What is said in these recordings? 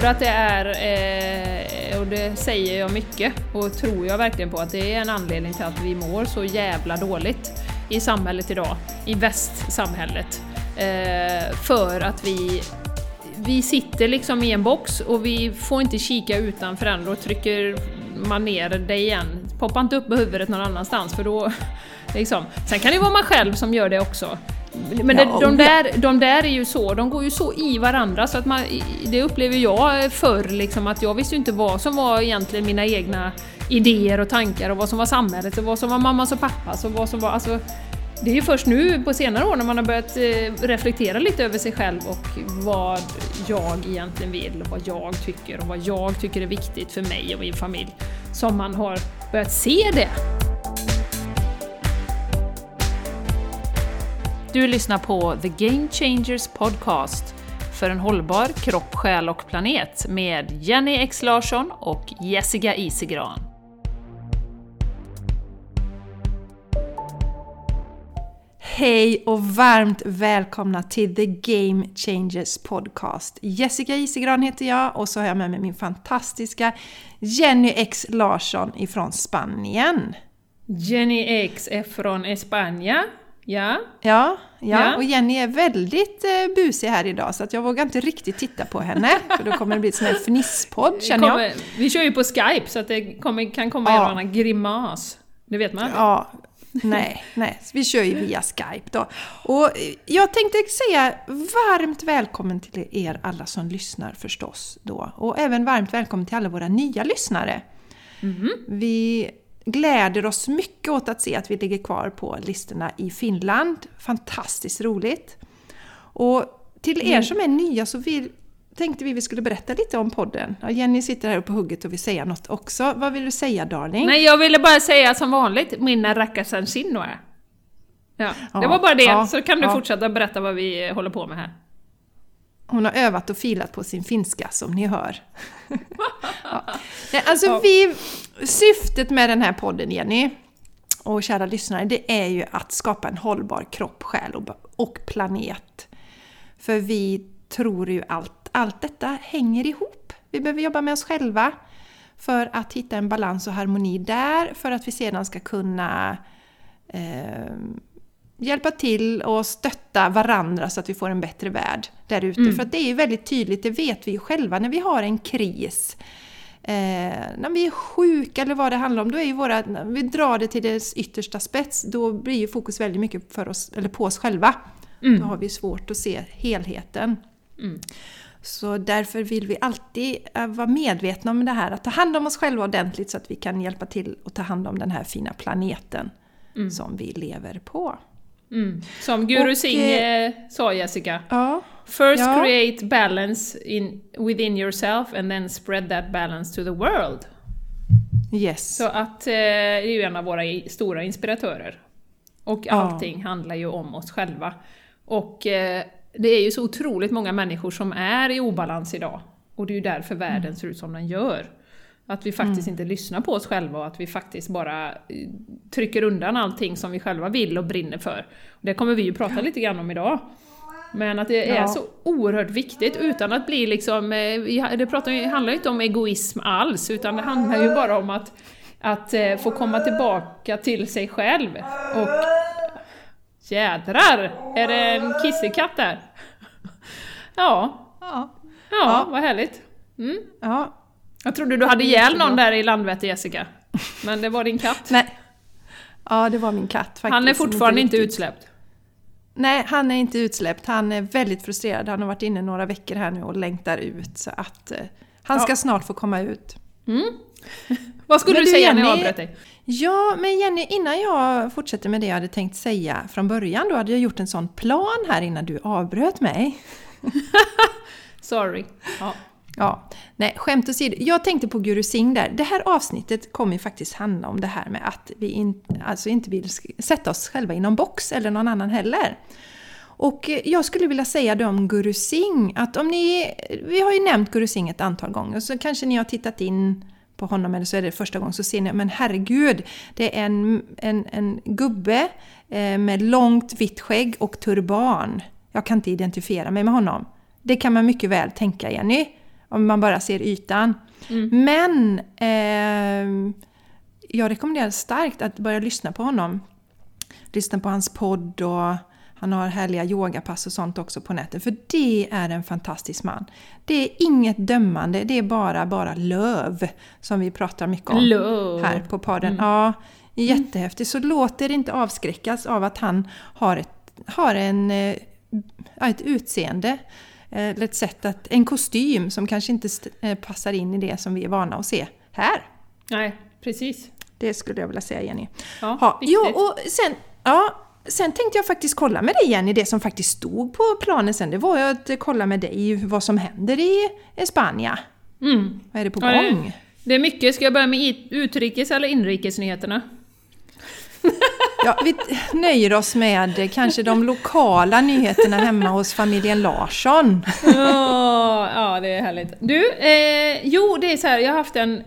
tror att det är, eh, och det säger jag mycket, och tror jag verkligen på, att det är en anledning till att vi mår så jävla dåligt i samhället idag, i västsamhället. Eh, för att vi, vi sitter liksom i en box och vi får inte kika utanför den, då trycker man ner det igen. Poppa inte upp med huvudet någon annanstans för då... Liksom. Sen kan det vara man själv som gör det också. Men det, de, där, de där är ju så, de går ju så i varandra så att man, det upplever jag förr liksom att jag visste inte vad som var egentligen mina egna idéer och tankar och vad som var samhället och vad som var mammas och pappas och vad som var, alltså det är ju först nu på senare år när man har börjat eh, reflektera lite över sig själv och vad jag egentligen vill och vad jag tycker och vad jag tycker är viktigt för mig och min familj som man har börjat se det. Du lyssnar på The Game Changers Podcast för en hållbar kropp, själ och planet med Jenny X Larsson och Jessica Isigran. Hej och varmt välkomna till The Game Changers Podcast. Jessica Isigran heter jag och så har jag med mig min fantastiska Jenny X Larsson ifrån Spanien. Jenny X är från Spanien. Ja. ja. Ja, och Jenny är väldigt eh, busig här idag så att jag vågar inte riktigt titta på henne för då kommer det bli en sån här fnisspodd känner kommer, jag. Vi kör ju på Skype så att det kommer, kan komma ja. en annan grimas. Det vet man Ja, nej, nej, vi kör ju via Skype då. Och jag tänkte säga varmt välkommen till er alla som lyssnar förstås då. Och även varmt välkommen till alla våra nya lyssnare. Mm. Vi gläder oss mycket åt att se att vi ligger kvar på listorna i Finland. Fantastiskt roligt! Och till er mm. som är nya så vill, tänkte vi vi skulle berätta lite om podden. Ja, Jenny sitter här på hugget och vill säga något också. Vad vill du säga darling? Nej, jag ville bara säga som vanligt, minna rackarsan sinnoa. Ja, det var bara det, ja, så kan du ja. fortsätta berätta vad vi håller på med här. Hon har övat och filat på sin finska som ni hör. ja. Alltså vi, syftet med den här podden Jenny, och kära lyssnare, det är ju att skapa en hållbar kropp, själ och planet. För vi tror ju allt, allt detta hänger ihop. Vi behöver jobba med oss själva för att hitta en balans och harmoni där, för att vi sedan ska kunna eh, hjälpa till och stötta varandra så att vi får en bättre värld där ute. Mm. För det är ju väldigt tydligt, det vet vi ju själva, när vi har en kris, eh, när vi är sjuka eller vad det handlar om, då är ju våra, när vi drar det till dess yttersta spets, då blir ju fokus väldigt mycket för oss, eller på oss själva. Mm. Då har vi svårt att se helheten. Mm. Så därför vill vi alltid eh, vara medvetna om det här, att ta hand om oss själva ordentligt så att vi kan hjälpa till att ta hand om den här fina planeten mm. som vi lever på. Mm. Som Guru och, Singh eh, sa Jessica. Ja, First ja. create balance in, within yourself and then spread that balance to the world. Yes. Så att eh, det är ju en av våra stora inspiratörer. Och allting ja. handlar ju om oss själva. Och eh, det är ju så otroligt många människor som är i obalans idag. Och det är ju därför världen mm. ser ut som den gör. Att vi faktiskt mm. inte lyssnar på oss själva och att vi faktiskt bara eh, trycker undan allting som vi själva vill och brinner för. Det kommer vi ju prata lite grann om idag. Men att det är ja. så oerhört viktigt utan att bli liksom, eh, det pratar, handlar ju inte om egoism alls, utan det handlar ju bara om att, att eh, få komma tillbaka till sig själv. Och jädrar! Är det en kissekatt där? Ja. Ja, ja vad härligt. Mm. Ja, jag trodde du hade ihjäl någon där i Landvetter Jessica. Men det var din katt. Nej. Ja, det var min katt faktiskt. Han är fortfarande inte, utsläppt? Nej, han är inte utsläppt. Han är väldigt frustrerad. Han har varit inne några veckor här nu och längtar ut. Så att eh, han ska ja. snart få komma ut. Mm. Vad skulle du, du, säga Jenny, när jag avbröt dig? Ja, men Jenny, innan jag fortsätter med det jag hade tänkt säga från början, då hade jag gjort en sån plan här innan du avbröt mig. Sorry. Ja. Ja, nej skämt åsido. Jag tänkte på Guru Singh där. Det här avsnittet kommer ju faktiskt handla om det här med att vi in, alltså inte vill sätta oss själva i någon box eller någon annan heller. Och eh, jag skulle vilja säga det om Guru Singh, att om ni... Vi har ju nämnt Guru Singh ett antal gånger, så kanske ni har tittat in på honom eller så är det första gången så ser ni, men herregud, det är en, en, en gubbe eh, med långt vitt skägg och turban. Jag kan inte identifiera mig med honom. Det kan man mycket väl tänka, Jenny om man bara ser ytan. Mm. Men eh, jag rekommenderar starkt att börja lyssna på honom. Lyssna på hans podd och han har härliga yogapass och sånt också på nätet. För det är en fantastisk man. Det är inget dömande, det är bara, bara löv som vi pratar mycket om Löv. här på podden. Mm. Ja, jättehäftigt. Så låt er inte avskräckas av att han har ett, har en, eh, ett utseende. Eh, Eller ett sätt att, en kostym som kanske inte eh, passar in i det som vi är vana att se här. Nej, precis. Det skulle jag vilja säga Jenny. Ja, viktigt. jo, och sen, ja, sen tänkte jag faktiskt kolla med dig Jenny, det som faktiskt stod på planen sen, det var ju att kolla med dig vad som händer i Spanien. Mm. Vad är det på Ja, det- gång? Det är mycket. Ska jag börja med utrikes eller inrikesnyheterna? Ja, vi nöjer oss med kanske de lokala nyheterna hemma hos familjen Larsson. Ja, ja, det är härligt. Du, eh, jo det är så här, jag har haft en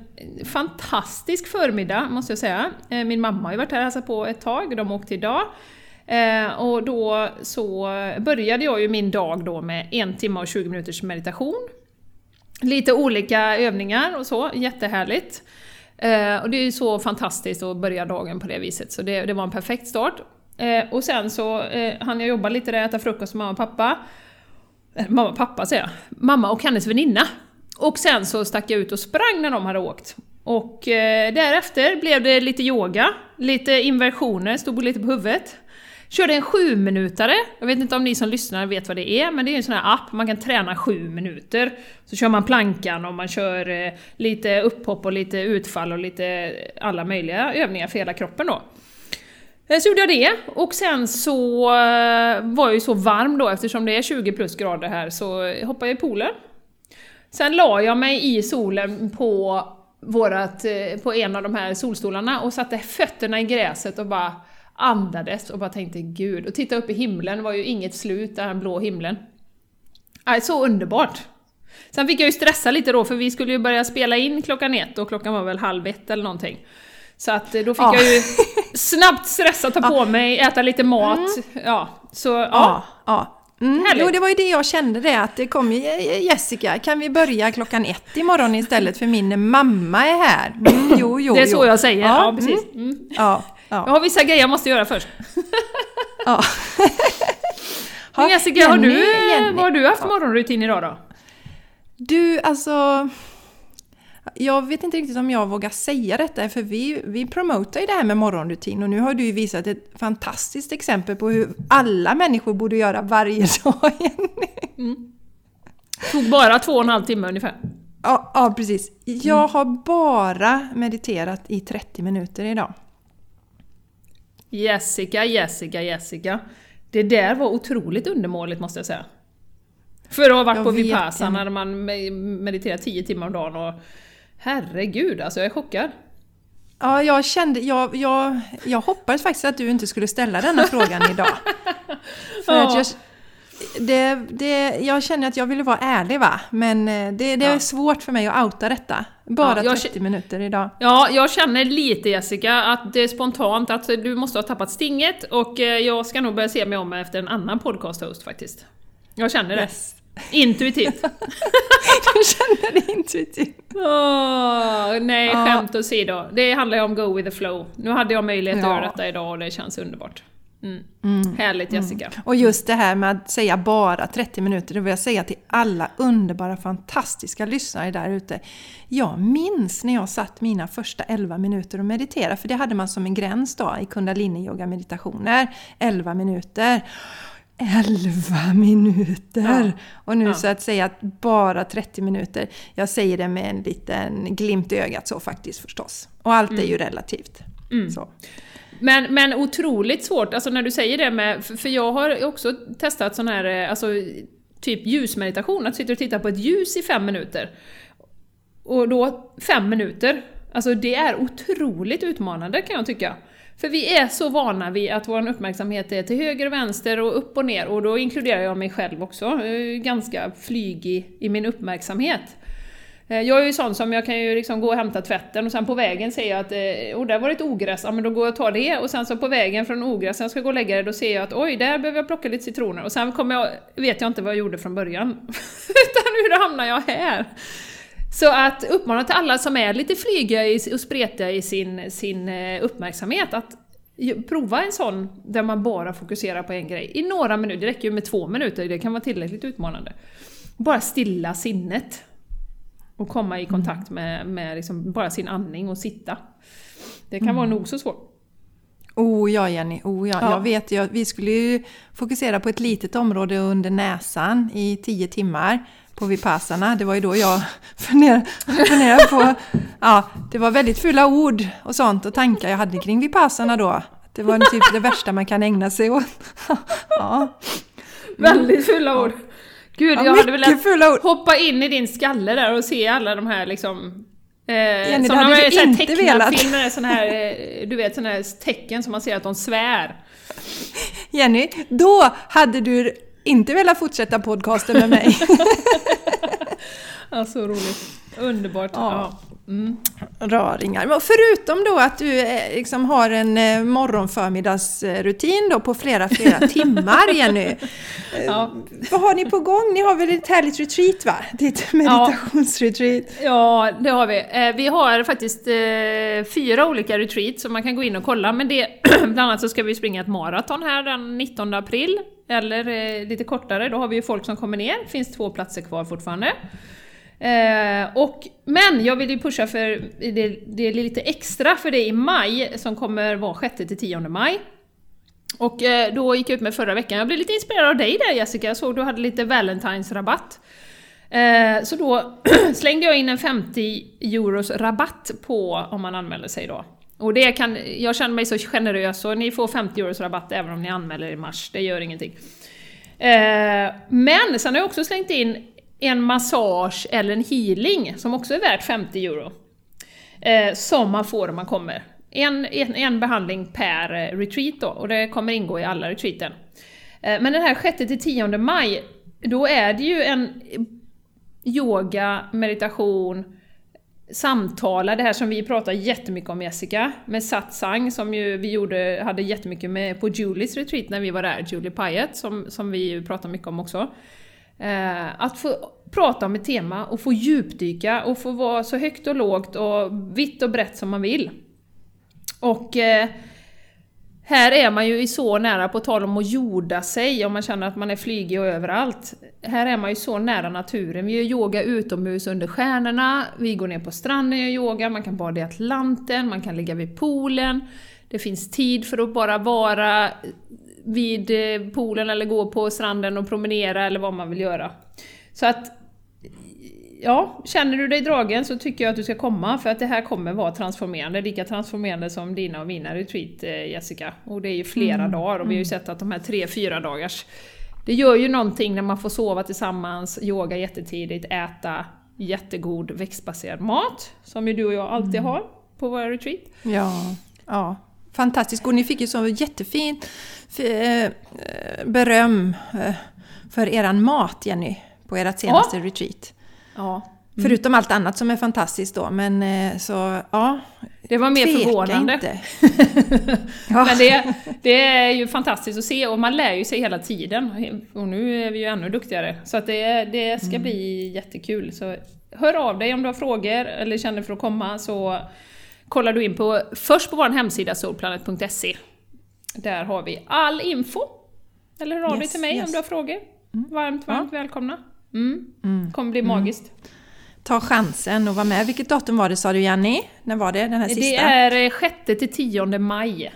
fantastisk förmiddag måste jag säga. Eh, min mamma har ju varit här och hälsat på ett tag, de åkte idag. Eh, och då så började jag ju min dag då med en timme och 20 minuters meditation. Lite olika övningar och så, jättehärligt. Eh, och det är ju så fantastiskt att börja dagen på det viset, så det, det var en perfekt start. Eh, och sen så eh, hann jag jobba lite där, äta frukost med mamma och pappa. Eh, Mamma och pappa säger jag. Mamma och hennes väninna. Och sen så stack jag ut och sprang när de hade åkt. Och eh, därefter blev det lite yoga, lite inversioner, stod lite på huvudet. Körde en sju minutare. jag vet inte om ni som lyssnar vet vad det är, men det är en sån här app, man kan träna sju minuter. Så kör man plankan och man kör eh, lite upphopp och lite utfall och lite eh, alla möjliga övningar för hela kroppen då. Eh, så gjorde jag det, och sen så var jag ju så varm då eftersom det är 20 plus grader här så hoppade jag i poolen. Sen la jag mig i solen på, vårat, på en av de här solstolarna och satte fötterna i gräset och bara andades och bara tänkte gud. Och titta upp i himlen, det var ju inget slut, den blå himlen. Nej, så underbart! Sen fick jag ju stressa lite då, för vi skulle ju börja spela in klockan ett och klockan var väl halv ett eller någonting. Så att eh, då fick Ja. jag ju snabbt stressa, ta på mig, äta lite mat. Ja, så ja. Ja, ja. Mm. Jo, det var ju det jag kände det att det kom Jessica, kan vi börja klockan ett imorgon istället för min mamma är här? Mm, jo, jo, Det är jo. så jag säger, ja, Ja, precis. Mm. Ja, Jag ja, har vissa grejer jag måste göra först. ja. Men Jessica, har Jenny, du, eh, Jenny. vad har du haft morgonrutin idag då? Du, alltså... Jag vet inte riktigt om jag vågar säga detta, för vi, vi promotar ju det här med morgonrutin och nu har du ju visat ett fantastiskt exempel på hur alla människor borde göra varje dag. Jenny. Tog bara två och en halv timme ungefär. Ja, ja, precis. Jag har bara mediterat i 30 minuter idag. Jessica, Jessica, Jessica. Det där var otroligt undermåligt måste jag säga. För att ha varit Jag på Vipassana där man me- mediterar 10 timmar om dagen och herregud alltså jag är chockad. Ja, jag kände... Jag, jag, jag hoppades faktiskt att du inte skulle ställa denna frågan idag. För att Ja. jag, det, det, jag känner att jag ville vara ärlig va, men eh, det, det är Ja. svårt för mig att outa detta. Bara Ja, jag 30 minuter idag. Ja, jag känner lite Jessica att det är spontant att du måste ha tappat stinget och eh, jag ska nog börja se mig om efter en annan podcast-host faktiskt. Jag känner det. Yes. Intuitivt. Jag känner det intuitivt. Åh, nej, Ja. skämt åsido. Det handlar ju om go with the flow. Nu hade jag möjlighet att Ja. göra detta idag och det känns underbart. Mm. Härligt Jessica. Och just det här med att säga bara 30 minuter, det vill jag säga till alla underbara, fantastiska lyssnare där ute. Jag minns när jag satt mina första 11 minuter och mediterade, för det hade man som en gräns då i kundalini-yoga-meditationer. 11 minuter. 11 minuter! Ja. Och nu Ja. så att säga att bara 30 minuter. Jag säger det med en liten glimt i ögat så faktiskt förstås. Och allt är ju relativt. Så. Men, men otroligt svårt, alltså när du säger det med, för jag har också testat sån här, eh, alltså typ ljusmeditation, att sitta och titta på ett ljus i fem minuter. Och då fem minuter, alltså det är otroligt utmanande kan jag tycka. För vi är så vana vid att vår uppmärksamhet är till höger och vänster och upp och ner, och då inkluderar jag mig själv också. Ganska flygig i min uppmärksamhet. Eh, jag är ju sån som jag kan ju liksom gå och hämta tvätten och sen på vägen ser jag att eh, oh, där var det ett ogräs, ja men då går jag och tar det och sen så på vägen från ogräset, jag ska gå och lägga det, då ser jag att oj, där behöver jag plocka lite citroner och sen kommer jag, vet jag inte vad jag gjorde från början. Utan hur hamnar jag här? Så att uppmana till alla som är lite flyga och spretiga i sin, sin eh, uppmärksamhet att prova en sån där man bara fokuserar på en grej i några minuter. Det räcker ju med två minuter, det kan vara tillräckligt utmanande. Bara stilla sinnet. Och komma i kontakt med, med liksom bara sin andning och sitta. Det kan mm. vara nog så svårt. Oh ja Jenny, oh ja. ja. Jag vet att vi skulle ju fokusera på ett litet område under näsan i tio timmar på Vipassana. Det var ju då jag funderade, funderade på... Ja, det var väldigt fulla ord och sånt och tankar jag hade kring Vipassana då. Det var typ det värsta man kan ägna sig åt. Ja. Väldigt fulla ord. Gud, ja, jag hade velat hoppa in i din skalle där och se alla de här liksom Eh, Jenny, som det hade du inte velat. Filmer, sån här, eh, du vet sådana här tecken som man ser att de svär. Jenny, då hade du inte velat fortsätta podcasten med mig. ja, så roligt. Underbart. Ja. Mm. Raringar. Men förutom då att du eh, liksom har en eh, morgonförmiddagsrutin då på flera, flera timmar Jenny. Eh, ja. Vad har ni på gång? Ni har väl ett härligt retreat va? Ditt meditationsretreat. Ja. ja, det har vi. Vi har faktiskt fyra olika retreat som man kan gå in och kolla. Men det, bland annat så ska vi springa ett maraton här den 19 april. Eller lite kortare, då har vi ju folk som kommer ner. Det finns två platser kvar fortfarande. Eh, och, men jag vill ju pusha för det, det, är lite extra för det i maj, som kommer vara 6-10 maj. Och eh, då gick jag ut med förra veckan, jag blev lite inspirerad av dig där Jessica, jag såg du hade lite Valentine's-rabatt. Eh, så då slängde jag in en 50 euros rabatt på om man anmäler sig då. Och det kan, jag känner mig så generös, så ni får 50 euros rabatt även om ni anmäler i mars, det gör ingenting. Eh, men sen har jag också slängt in en massage eller en healing som också är värt 50 euro. Eh, som man får om man kommer. En, en, en behandling per eh, retreat då, och det kommer ingå i alla retreaten. Eh, men den här 6-10 maj, då är det ju en yoga, meditation, samtala, det här som vi pratar jättemycket om Jessica, med satsang som ju vi gjorde, hade jättemycket med på Julies retreat när vi var där, Julie Payet som, som vi pratar mycket om också. Eh, att få prata om ett tema och få djupdyka och få vara så högt och lågt och vitt och brett som man vill. Och eh, här är man ju så nära, på tal om att jorda sig, om man känner att man är flygig och överallt. Här är man ju så nära naturen. Vi gör yoga utomhus under stjärnorna, vi går ner på stranden och gör yoga, man kan bada i Atlanten, man kan ligga vid poolen. Det finns tid för att bara vara vid eh, poolen eller gå på stranden och promenera eller vad man vill göra. Så att ja, känner du dig dragen så tycker jag att du ska komma för att det här kommer vara transformerande, lika transformerande som dina och mina retreat eh, Jessica. Och det är ju flera mm. dagar och vi har ju mm. sett att de här tre, fyra dagars det gör ju någonting när man får sova tillsammans, yoga jättetidigt, äta jättegod växtbaserad mat, som ju du och jag alltid mm. har på våra retreat. Ja, ja. Fantastiskt. Och ni fick ju så jättefint eh, beröm eh, för eran mat, Jenny, på ert senaste ja. retreat. Ja. Mm. Förutom allt annat som är fantastiskt då, men eh, så ja. Det var mer förvånande. Inte. ja. Men det, det är ju fantastiskt att se och man lär ju sig hela tiden. Och nu är vi ju ännu duktigare. Så att det, det ska mm. bli jättekul. Så hör av dig om du har frågor eller känner för att komma så kollar du in på, först på vår hemsida solplanet.se. Där har vi all info. Eller hör av yes, dig till mig yes. om du har frågor. Mm. Varmt, varmt ja. välkomna. Mm. Mm. kommer bli mm. magiskt. Ta chansen och vara med. Vilket datum var det sa du Jenny? När var det, den här sista? Det är 6 eh, till 10 maj.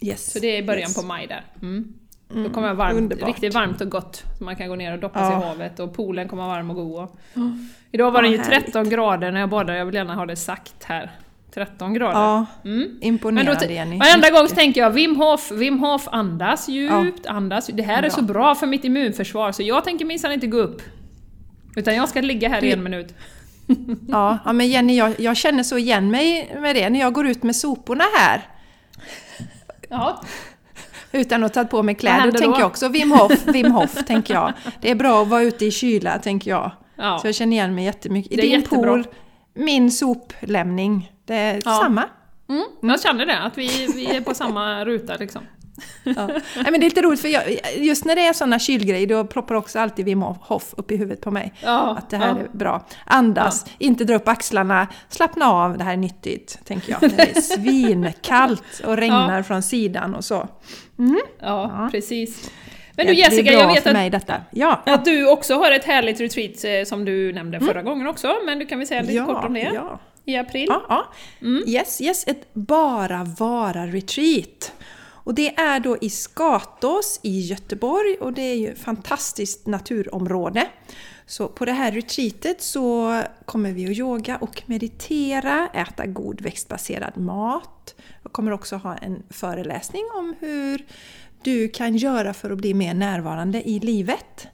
Yes. Så det är början yes. på maj där. Mm. Mm, Då kommer det varmt, riktigt varmt och gott. Så man kan gå ner och doppa ja. sig i havet och poolen kommer vara varm och god. Mm. Idag var det ju 13 härligt. grader när jag badade, jag vill gärna ha det sagt här. 13 grader. Ja, mm. imponerande Jenny. Varenda gång så tänker jag Wim Hof, Wim Hof, andas djupt, ja. andas. Det här är så bra för mitt immunförsvar så jag tänker minsann inte gå upp. Utan jag ska ligga här du... i en minut. ja, ja, men Jenny, jag, jag, känner så igen mig med det när jag går ut med soporna här. Ja. Utan att ta på mig kläder, då tänker jag också Wim Hof, Wim Hof, tänker jag. Det är bra att vara ute i kyla, tänker jag. Ja. Så jag känner igen mig jättemycket. I din jättebra. pool, min soplämning. Det är ja. samma. Mm, jag känner det, att vi, vi är på samma ruta liksom. Ja. Nej, men det är lite roligt för jag, just när det är sådana kylgrejer då ploppar också alltid Wim Hof upp i huvudet på mig. Ja, Att det här ja. är bra. Andas, inte dra upp axlarna, slappna av, det här är nyttigt, tänker jag. När det är svinkallt och regnar från sidan och så. Ja, precis. Men du Jessica, jag vet att, mig detta. Ja, att du också har ett härligt retreat eh, som du nämnde förra gången också, men du kan väl säga lite ja, kort om det? Ja. I april? Ja, ja. Yes, yes, ett bara vara-retreat. Och det är då i Skatås i Göteborg och det är ju ett fantastiskt naturområde. Så på det här retreatet så kommer vi att yoga och meditera, äta god växtbaserad mat. Jag kommer också ha en föreläsning om hur du kan göra för att bli mer närvarande i livet.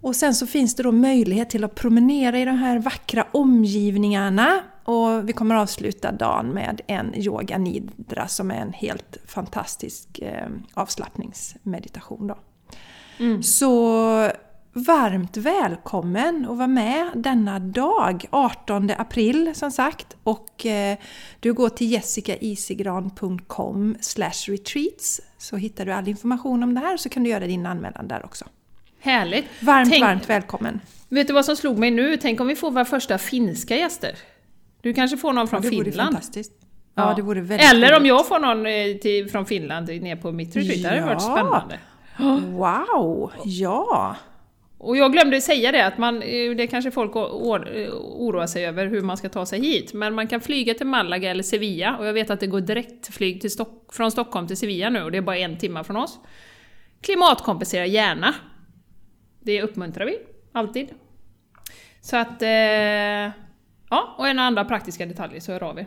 Och sen så finns det då möjlighet till att promenera i de här vackra omgivningarna. Och vi kommer avsluta dagen med en yoga nidra som är en helt fantastisk eh, avslappningsmeditation. Då. Så varmt välkommen att vara med denna dag, 18 april som sagt. Och eh, du går till jessicaisigran.com retreats så hittar du all information om det här så kan du göra din anmälan där också. Härligt! Varmt, Tänk- varmt välkommen! Vet du vad som slog mig nu? Tänk om vi får våra första finska gäster? Du kanske får någon från det vore Finland? fantastiskt. Ja, det vore väldigt Eller om jag får någon eh, till, från Finland ner på mitt retreat, det hade varit Ja. spännande. Wow! Ja! Och jag glömde säga det, att man, eh, det kanske folk oroar sig över hur man ska ta sig hit, men man kan flyga till Malaga eller Sevilla, och jag vet att det går direktflyg till Stock, från Stockholm till Sevilla nu, och det är bara en timme från oss. Klimatkompensera gärna. Det uppmuntrar vi, alltid. Så att... Eh, ja, och en andra praktiska detaljer så hör av er.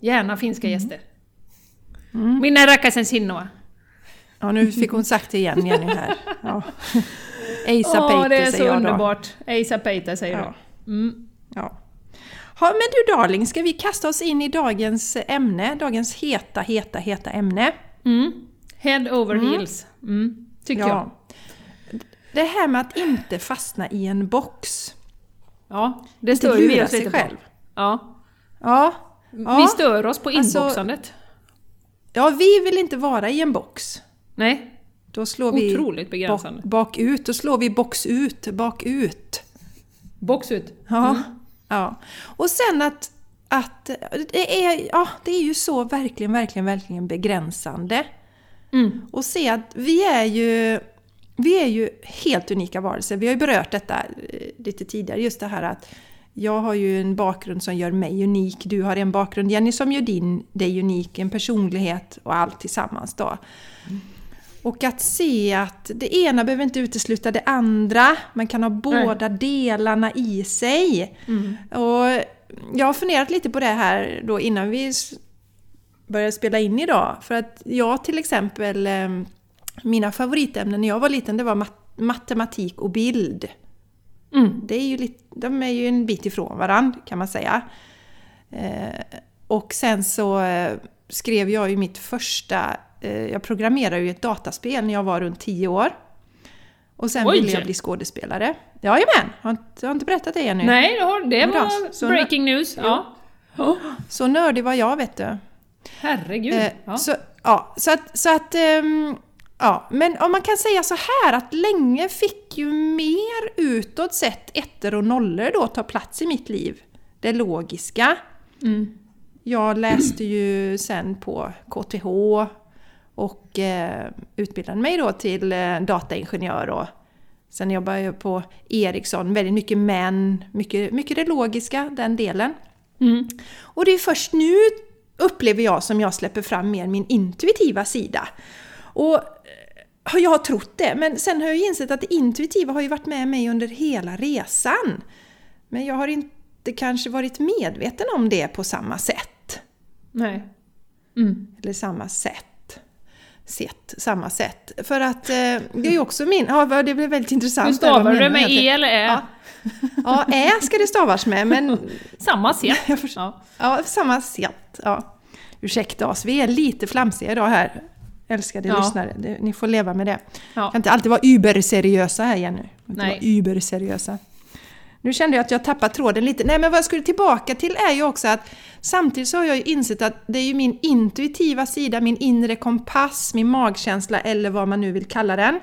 Gärna finska gäster. Minna rakasen sinnoa. ja, nu fick hon sagt det igen Jenny här. Ja. Eisa Åh, det är så säger jag då. underbart. Eisa Peita säger Ja. du. Mm. Ja. Ja, men du darling, ska vi kasta oss in i dagens ämne? Dagens heta, heta, heta ämne. Mm. Head over heels. Mm. Tycker jag. Ja. Det här med att inte fastna i en box. Ja, det stör ju vi oss lite själv. på. Ja. Ja. ja. Vi stör oss på Alltså- inboxandet. ja, vi vill inte vara i en box. Nej, Då slår vi otroligt begränsande. bak, bakut. Då slår vi box ut, bakut. Box ut. Ja. ja. Och sen att, att det, är, ja, det är ju så verkligen, verkligen, verkligen begränsande. Mm. Och se att vi är ju, vi är ju helt unika varelser. Vi har ju berört detta eh, lite tidigare, just det här att jag har ju en bakgrund som gör mig unik, du har en bakgrund Jenny som gör din, dig unik, en personlighet och allt tillsammans då. Och att se att det ena behöver inte utesluta det andra, man kan ha båda delarna i sig. Och jag har funderat lite på det här då innan vi började spela in idag. För att jag till exempel, eh, mina favoritämnen när jag var liten det var mat- matematik och bild. Mm. Det är ju lite, de är ju en bit ifrån varandra kan man säga. Eh, och sen så eh, skrev jag ju mitt första, jag programmerade ju ett dataspel när jag var runt 10 år. Och sen Oj! ville jag bli skådespelare. Jajamän! Har inte, har inte berättat det ännu. Nej, det, har, det Bra. var Så- breaking news. Ja. Oh, Så nördig var jag vet du. herregud. Eh, ja. Så, ja, så att... Så att ehm, ja, men om man kan säga så här att länge fick ju mer utåt sett ettor och nollor då ta plats i mitt liv. Det logiska. Mm. Jag läste ju sen på KTH och eh, utbildade mig då till eh, dataingenjör och sen jobbade jag på Ericsson, väldigt mycket män, mycket, mycket det logiska, den delen. Mm. Och det är först nu upplever jag som jag släpper fram mer min intuitiva sida. Och eh, har jag trott det, men sen har jag insett att det intuitiva har ju varit med mig under hela resan. Men jag har inte kanske varit medveten om det på samma sätt. Nej. Mm. Eller samma sätt. Sett, samma sätt. För att eh, det är ju också min... Ja, det blev väldigt intressant. Hur stavar du menar med jag? E eller Ä? Ja. Ja, ä ska det stavas med, men Samma sätt. Ja. Ja, samma sätt. Ja. Ursäkta oss, vi är lite flamsiga idag här. Älskade Ja. lyssnare, det, ni får leva med det. Ja. Kan inte alltid vara überseriösa här Jenny. Nej. überseriösa. Nu kände jag att jag tappade tråden lite. Nej, men vad jag skulle tillbaka till är ju också att samtidigt så har jag ju insett att det är ju min intuitiva sida, min inre kompass, min magkänsla eller vad man nu vill kalla den.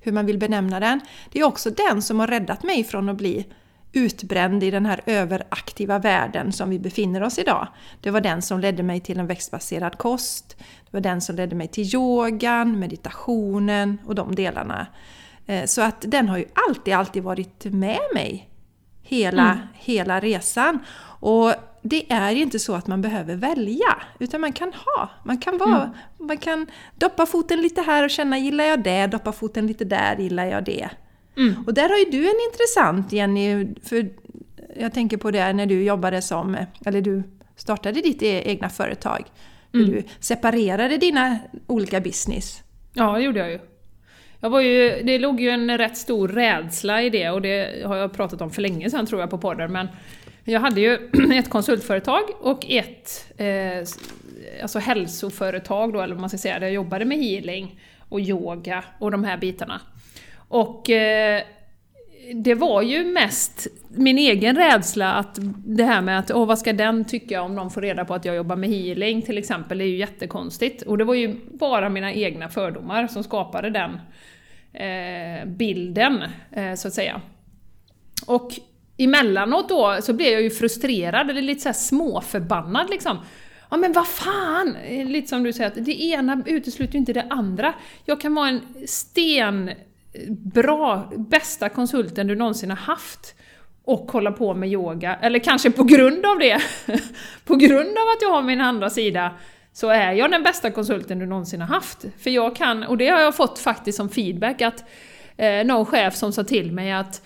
Hur man vill benämna den. Det är också den som har räddat mig från att bli utbränd i den här överaktiva världen som vi befinner oss idag. Det var den som ledde mig till en växtbaserad kost. Det var den som ledde mig till yogan, meditationen och de delarna. Eh, så att den har ju alltid, alltid varit med mig. Hela, mm. hela resan. Och det är ju inte så att man behöver välja, utan man kan ha. Man kan, vara, mm. man kan doppa foten lite här och känna, gillar jag det? Doppa foten lite där, gillar jag det? Mm. Och där har ju du en intressant, Jenny, för jag tänker på det när du jobbade som, eller du startade ditt e-, egna företag. Mm. Du separerade dina olika business. Ja, det gjorde jag ju. Jag var ju, det låg ju en rätt stor rädsla i det och det har jag pratat om för länge sedan tror jag på podden. Men jag hade ju ett konsultföretag och ett eh, alltså hälsoföretag då, eller vad man ska säga, där jag jobbade med healing och yoga och de här bitarna. Och eh, det var ju mest min egen rädsla att det här med att åh, vad ska den tycka om någon får reda på att jag jobbar med healing till exempel, det är ju jättekonstigt. Och det var ju bara mina egna fördomar som skapade den eh, bilden, eh, så att säga. Och emellanåt då så blev jag ju frustrerad, eller lite såhär småförbannad liksom. Ja men vad fan! Lite som du säger, att det ena utesluter ju inte det andra. Jag kan vara en sten bra, bästa konsulten du någonsin har haft och hålla på med yoga, eller kanske på grund av det, på grund av att jag har min andra sida, så är jag den bästa konsulten du någonsin har haft. För jag kan, och det har jag fått faktiskt som feedback, att eh, någon chef som sa till mig att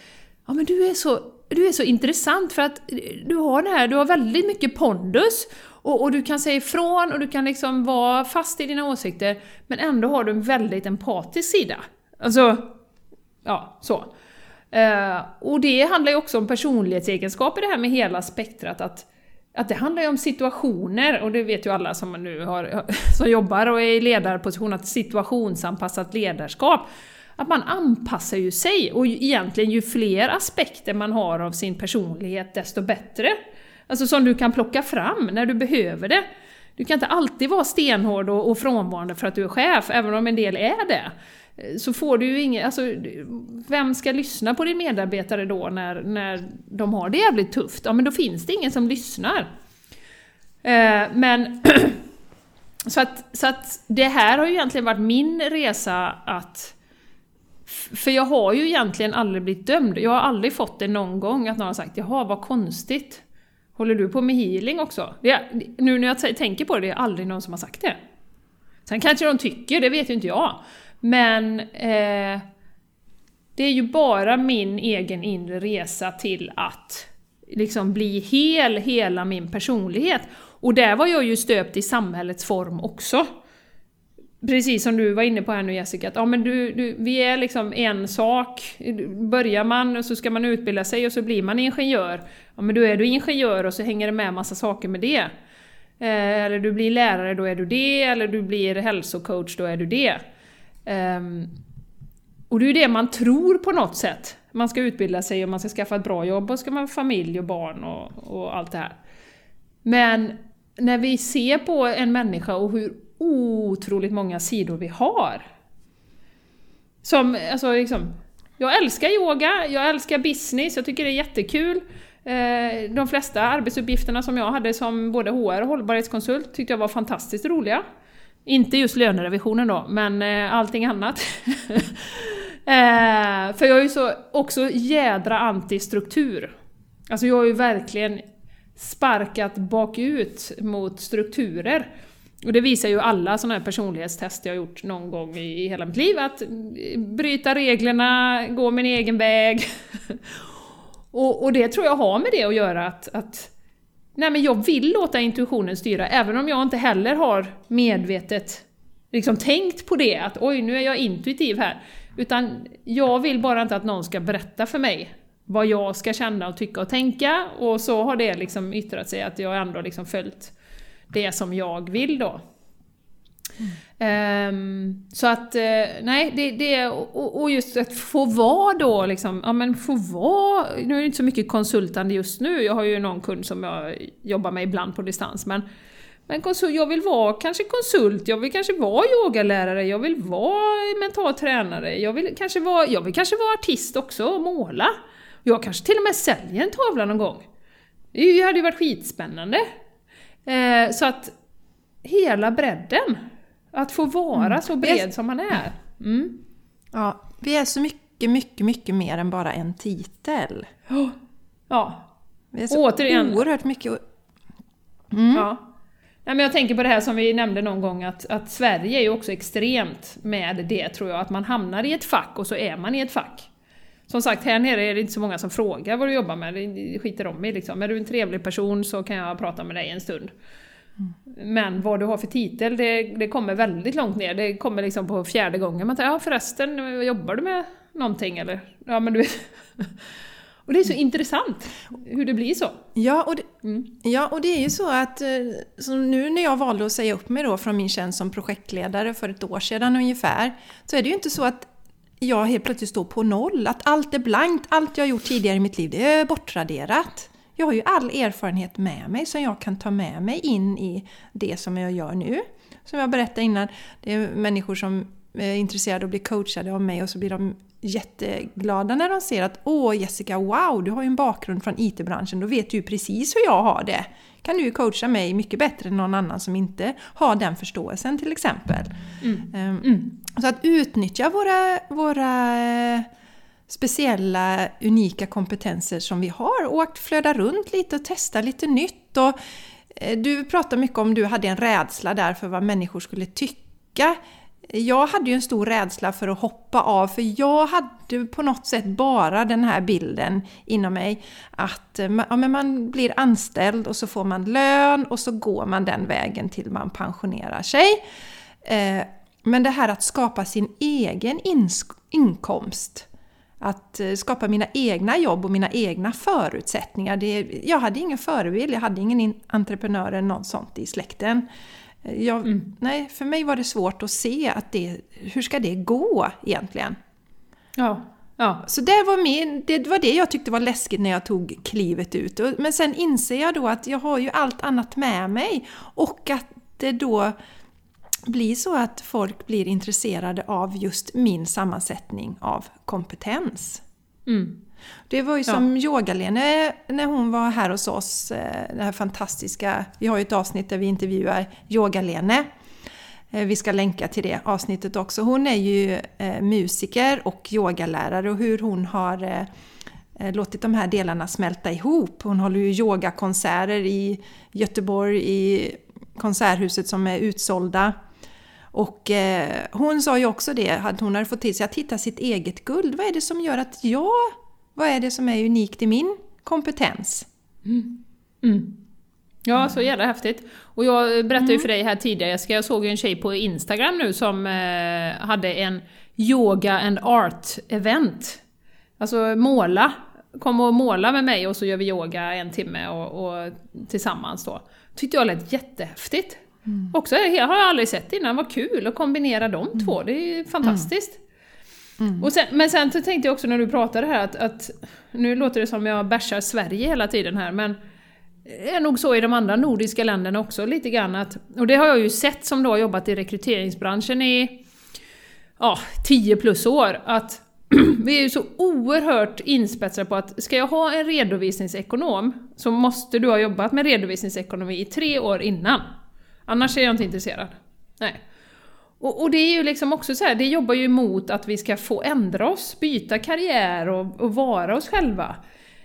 ja men du är så, du är så intressant för att du har det här, du har väldigt mycket pondus och, och, du kan säga ifrån och du kan liksom vara fast i dina åsikter men ändå har du en väldigt empatisk sida. Alltså, ja, så. Uh, och det handlar ju också om personlighetsegenskaper det här med hela spektrat, att, att det handlar ju om situationer, och det vet ju alla som nu har, som jobbar och är i ledarposition, att situationsanpassat ledarskap. Att man anpassar ju sig, och egentligen ju fler aspekter man har av sin personlighet, desto bättre. Alltså som du kan plocka fram när du behöver det. Du kan inte alltid vara stenhård och, och frånvarande för att du är chef, även om en del är det. Eh, så får du ju ingen, alltså vem ska lyssna på din medarbetare då när, när de har det jävligt tufft? Ja men då finns det ingen som lyssnar. Eh, men så att, så att det här har ju egentligen varit min resa att för jag har ju egentligen aldrig blivit dömd. Jag har aldrig fått det någon gång att någon har sagt ”Jaha, vad konstigt. Håller du på med healing också?” det, Nu när jag tänker på det, det är aldrig någon som har sagt det. Sen kanske de tycker, det vet ju inte jag. Men eh, det är ju bara min egen inre resa till att liksom bli hel, hela min personlighet. Och där var jag ju stöpt i samhällets form också. Precis som du var inne på här nu Jessica, att ja, men du, du, vi är liksom en sak. Börjar man och så ska man utbilda sig och så blir man ingenjör. Ja men då är du ingenjör och så hänger det med massa saker med det. Eh, eller du blir lärare, då är du det. Eller du blir hälsocoach, då är du det. Eh, och det är ju det man tror på något sätt. Man ska utbilda sig och man ska skaffa ett bra jobb och ska man ha familj och barn och, och allt det här. Men när vi ser på en människa och hur otroligt många sidor vi har. Som, alltså liksom, jag älskar yoga, jag älskar business, jag tycker det är jättekul. Eh, de flesta arbetsuppgifterna som jag hade som både HR och hållbarhetskonsult tyckte jag var fantastiskt roliga. Inte just lönerevisionen då, men eh, allting annat. Eh, för jag är ju så också jädra anti-struktur. Alltså jag har ju verkligen sparkat bakut mot strukturer. Och det visar ju alla sådana här personlighetstest jag har gjort någon gång i, i hela mitt liv, att bryta reglerna, gå min egen väg. och, och, det tror jag har med det att göra, att, att nej men jag vill låta intuitionen styra, även om jag inte heller har medvetet liksom tänkt på det, att oj, nu är jag intuitiv här. Utan jag vill bara inte att någon ska berätta för mig vad jag ska känna och tycka och tänka, och så har det liksom yttrat sig att jag ändå liksom följt det som jag vill då. Um, så att, uh, nej, det, det och, och just att få vara då liksom, ja men få vara, nu är det inte så mycket konsultande just nu, jag har ju någon kund som jag jobbar med ibland på distans, men men konsult, jag vill vara kanske konsult, jag vill kanske vara yogalärare, jag vill vara mental tränare, jag vill kanske vara, jag vill kanske vara artist också och måla. Jag kanske till och med säljer en tavla någon gång. Det hade ju varit skitspännande. Eh, så att hela bredden, att få vara mm. så bred som man är. Mm. Ja, vi är så mycket, mycket, mycket mer än bara en titel. Ja. Vi är så Återigen. oerhört mycket... Mm. Ja. Nej, men jag tänker på det här som vi nämnde någon gång, att, att Sverige är ju också extremt med det tror jag, att man hamnar i ett fack och så är man i ett fack. Som sagt, här nere är det inte så många som frågar vad du jobbar med, det skiter de i liksom. Är du en trevlig person så kan jag prata med dig en stund. Mm. Men vad du har för titel, det, det kommer väldigt långt ner. Det kommer liksom på fjärde gången. Man tänker, ja förresten, jobbar du med någonting eller? Ja men du vet. Och det är så mm. intressant hur det blir så. Ja och, det, mm. ja, och det är ju så att eh, så nu när jag valde att säga upp mig då från min tjänst som projektledare för ett år sedan ungefär, så är det ju inte så att jag helt plötsligt står på noll, att allt är blankt, allt jag gjort tidigare i mitt liv, det är bortraderat. Jag har ju all erfarenhet med mig som jag kan ta med mig in i det som jag gör nu. Som jag berättade innan, det är människor som är intresserade och blir coachade av mig och så blir de jätteglada när de ser att Åh Jessica, wow, du har ju en bakgrund från IT-branschen, då vet du precis hur jag har det. Kan du coacha mig mycket bättre än någon annan som inte har den förståelsen till exempel. Mm. Um, mm. Så att utnyttja våra, våra eh, speciella, unika kompetenser som vi har och att flöda runt lite och testa lite nytt. Och, eh, du pratar mycket om du hade en rädsla där för vad människor skulle tycka jag hade ju en stor rädsla för att hoppa av för jag hade på något sätt bara den här bilden inom mig att eh, ja, men man blir anställd och så får man lön och så går man den vägen till man pensionerar sig. Eh, men det här att skapa sin egen inkomst att eh, skapa mina egna jobb och mina egna förutsättningar. Det, jag hade ingen förebild, jag hade ingen entreprenör eller något sånt i släkten. Jag, mm. Nej, för mig var det svårt att se att det, hur ska det gå egentligen? Ja. Ja. Så det var, min, det var det jag tyckte var läskigt när jag tog klivet ut. Men sen inser jag då att jag har ju allt annat med mig och att det då blir så att folk blir intresserade av just min sammansättning av kompetens. Mm. Det var ju som ja. Yogalene när hon var här hos oss, eh, det här fantastiska, vi har ju ett avsnitt där vi intervjuar Yogalene. Eh, vi ska länka till det avsnittet också. Hon är ju eh, musiker och yogalärare och hur hon har låtit de här delarna smälta ihop. Hon håller ju yogakonserter i Göteborg, i Konserthuset som är utsålda. Och hon sa ju också det, att hon hade fått till sig att hitta sitt eget guld. Vad är det som gör att jag vad är det som är unikt i min kompetens? Mm. Mm. Ja, så jävla häftigt. Och jag berättade ju för dig här tidigare, Jessica, jag såg ju en tjej på Instagram nu som eh, hade en Yoga and Art-event. Alltså måla. Kom och måla med mig och så gör vi yoga en timme och, och tillsammans då. Tyckte jag lät jättehäftigt. Mm. Också, det har jag aldrig sett innan, vad kul att kombinera de mm. två, det är fantastiskt. Mm. Och sen, men sen tänkte jag också när du pratade här att, att nu låter det som jag bärsar Sverige hela tiden här, men det är nog så i de andra nordiska länderna också lite grann att, och det har jag ju sett som då har jobbat i rekryteringsbranschen i ja, 10 plus år, att vi är ju så oerhört inspetsade på att ska jag ha en redovisningsekonom så måste du ha jobbat med redovisningsekonomi i tre år innan. Annars är jag inte intresserad. Nej. Och, och, det är ju liksom också så här, det jobbar ju emot att vi ska få ändra oss, byta karriär och, och vara oss själva.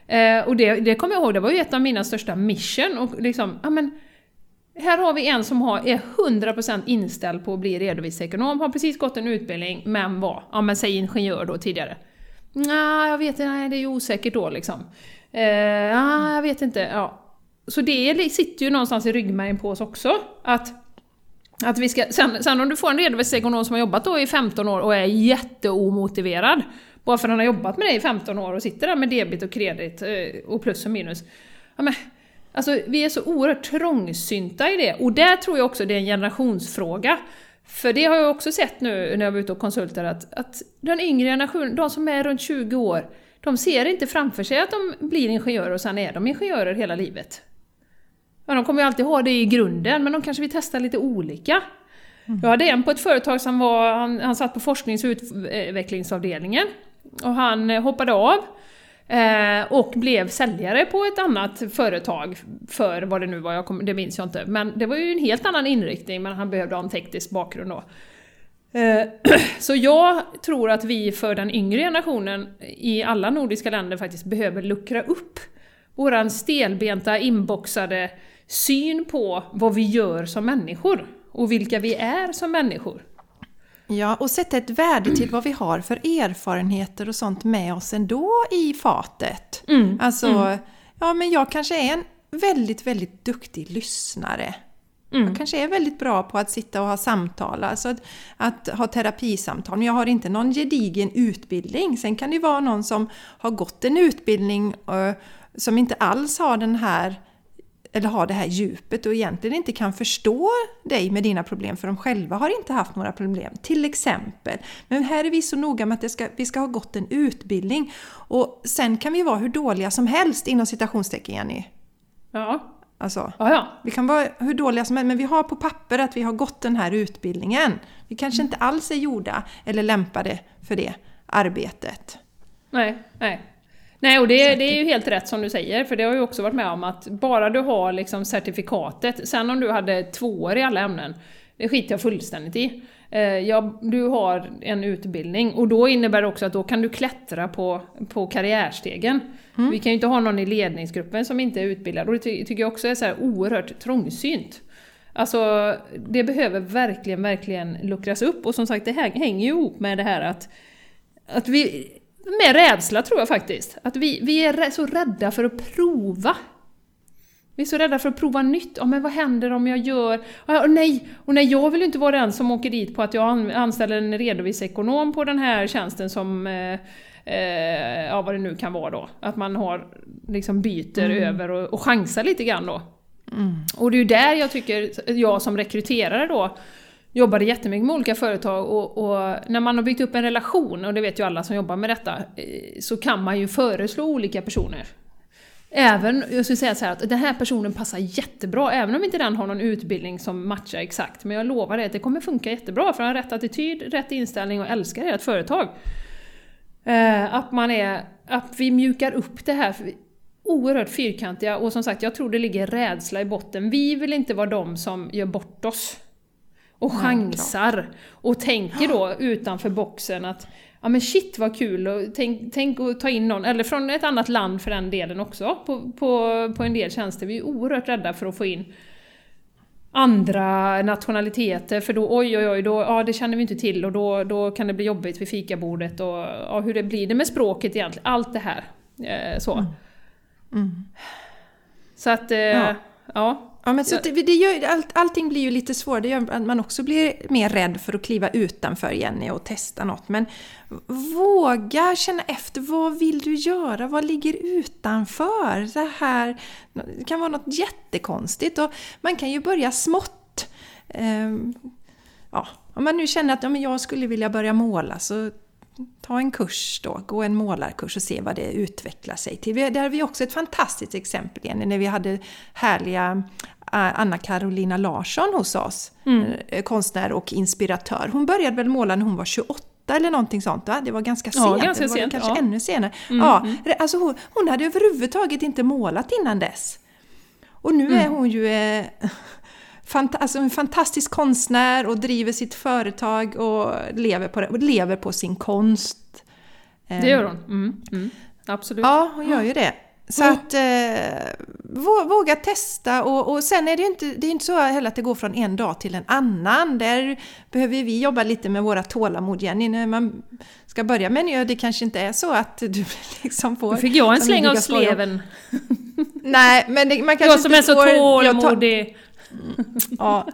Eh, och det, det kommer jag ihåg, det var ju ett av mina största mission. Och liksom, ja men, här har vi en som har, är 100% inställd på att bli redovisningsekonom, har precis gått en utbildning, men var, ja men säg ingenjör då tidigare. Nej, jag vet inte, nej, det är ju osäkert då liksom. Eh, jag vet inte, ja. Så det sitter ju någonstans i ryggmärgen på oss också, att att vi ska, sen, sen om du får en redovisningsekonom som har jobbat då i 15 år och är jätteomotiverad, bara för att han har jobbat med det i 15 år och sitter där med debit och kredit eh, och plus och minus. Ja, men, alltså, vi är så oerhört trångsynta i det, och där tror jag också det är en generationsfråga. För det har jag också sett nu när jag var ute och konsultar att, att den yngre generationen, de som är runt 20 år, de ser inte framför sig att de blir ingenjörer och sen är de ingenjörer hela livet. Ja, de kommer ju alltid ha det i grunden, men de kanske vill testa lite olika. Mm. Jag hade en på ett företag som var, han, han satt på forsknings och utvecklingsavdelningen och han hoppade av Eh, och blev säljare på ett annat företag för vad det nu var, jag kom, det minns jag inte. Men det var ju en helt annan inriktning, men han behövde ha en teknisk bakgrund då. Eh, så jag tror att vi för den yngre generationen i alla nordiska länder faktiskt behöver luckra upp våran stelbenta, inboxade syn på vad vi gör som människor och vilka vi är som människor. Ja, och sätta ett värde till vad vi har för erfarenheter och sånt med oss ändå i fatet. Mm. Alltså, mm. ja men jag kanske är en väldigt, väldigt duktig lyssnare. Mm. Jag kanske är väldigt bra på att sitta och ha samtal, alltså att, att, ha terapisamtal. Men jag har inte någon gedigen utbildning. Sen kan det ju vara någon som har gått en utbildning uh, som inte alls har den här eller har det här djupet och egentligen inte kan förstå dig med dina problem för de själva har inte haft några problem. Till exempel. Men här är vi så noga med att ska, vi ska ha gått en utbildning. Och sen kan vi vara hur dåliga som helst inom citationstecken Jenny. Ja. Alltså, ja, ja. Vi kan vara hur dåliga som helst men vi har på papper att vi har gått den här utbildningen. Vi kanske inte alls är gjorda eller lämpade för det arbetet. Nej, nej. Nej, och det, det, är ju helt rätt som du säger, för det har jag ju också varit med om att bara du har liksom certifikatet, sen om du hade två år i alla ämnen, det skiter jag fullständigt i. Eh, ja, du har en utbildning och då innebär det också att då kan du klättra på, på karriärstegen. Mm. Vi kan ju inte ha någon i ledningsgruppen som inte är utbildad och det ty tycker jag också är så här oerhört trångsynt. Alltså, det behöver verkligen, verkligen luckras upp och som sagt, det här hänger ju ihop med det här att, att vi med rädsla tror jag faktiskt. Att vi, vi är så rädda för att prova. Vi är så rädda för att prova nytt. Ja, men vad händer om jag gör... Och nej, och nej, jag vill ju inte vara den som åker dit på att jag anställer en redovisekonom på den här tjänsten som... Eh, eh, ja, vad det nu kan vara då. Att man har, liksom byter mm. över och, och chansar lite grann då. Mm. Och det är ju där jag tycker, jag som rekryterare då, jobbade jättemycket med olika företag och, och, när man har byggt upp en relation, och det vet ju alla som jobbar med detta, eh, så kan man ju föreslå olika personer. Även, jag skulle säga så här, att den här personen passar jättebra, även om inte den har någon utbildning som matchar exakt. Men jag lovar dig att det kommer funka jättebra, för han har rätt attityd, rätt inställning och älskar ert företag. Eh, att man är, att vi mjukar upp det här oerhört fyrkantiga och som sagt, jag tror det ligger rädsla i botten. Vi vill inte vara de som gör bort oss och chansar. Och tänker då utanför boxen att ja men shit vad kul, och tänk, tänk att ta in någon, eller från ett annat land för den delen också, på, på, på en del tjänster. Vi är oerhört rädda för att få in andra nationaliteter, för då oj oj oj, då, ja, det känner vi inte till och då, då kan det bli jobbigt vid fikabordet och ja, hur det blir det med språket egentligen, allt det här. Eh, så. Mm. Mm. Så att, eh, ja. ja. Ja, men så det, det gör, all, allting blir ju lite svårare. Det gör att man också blir mer rädd för att kliva utanför Jenny och testa något. Men våga känna efter. Vad vill du göra? Vad ligger utanför? Det här det kan vara något jättekonstigt. Och man kan ju börja smått. Ehm, ja, om man nu känner att ja, men jag skulle vilja börja måla så ta en kurs då, gå en målarkurs och se vad det utvecklar sig till. Där har vi också ett fantastiskt exempel igen när vi hade härliga eh, Anna-Carolina Larsson hos oss, mm. Eh, konstnär och inspiratör. Hon började väl måla när hon var 28 eller någonting sånt va? Det var ganska sent. Ja, ganska det var sent, kanske ja. ännu senare. Mm, ja, mm. Alltså hon, hon hade överhuvudtaget inte målat innan dess. Och nu mm. är hon ju eh, fant alltså en fantastisk konstnär och driver sitt företag och lever på, och lever på sin konst. Det gör hon. Mm, mm, absolut. Ja, hon gör ju det. Så mm. att eh, våga testa och, och sen är det ju inte, det är inte så heller att det går från en dag till en annan. Där behöver vi jobba lite med våra tålamod Jenny. När man ska börja med en ö, det kanske inte är så att du liksom får... Fick jag en släng av sleven. Nej, men det, man kanske jag som är så tålmodig. Ja,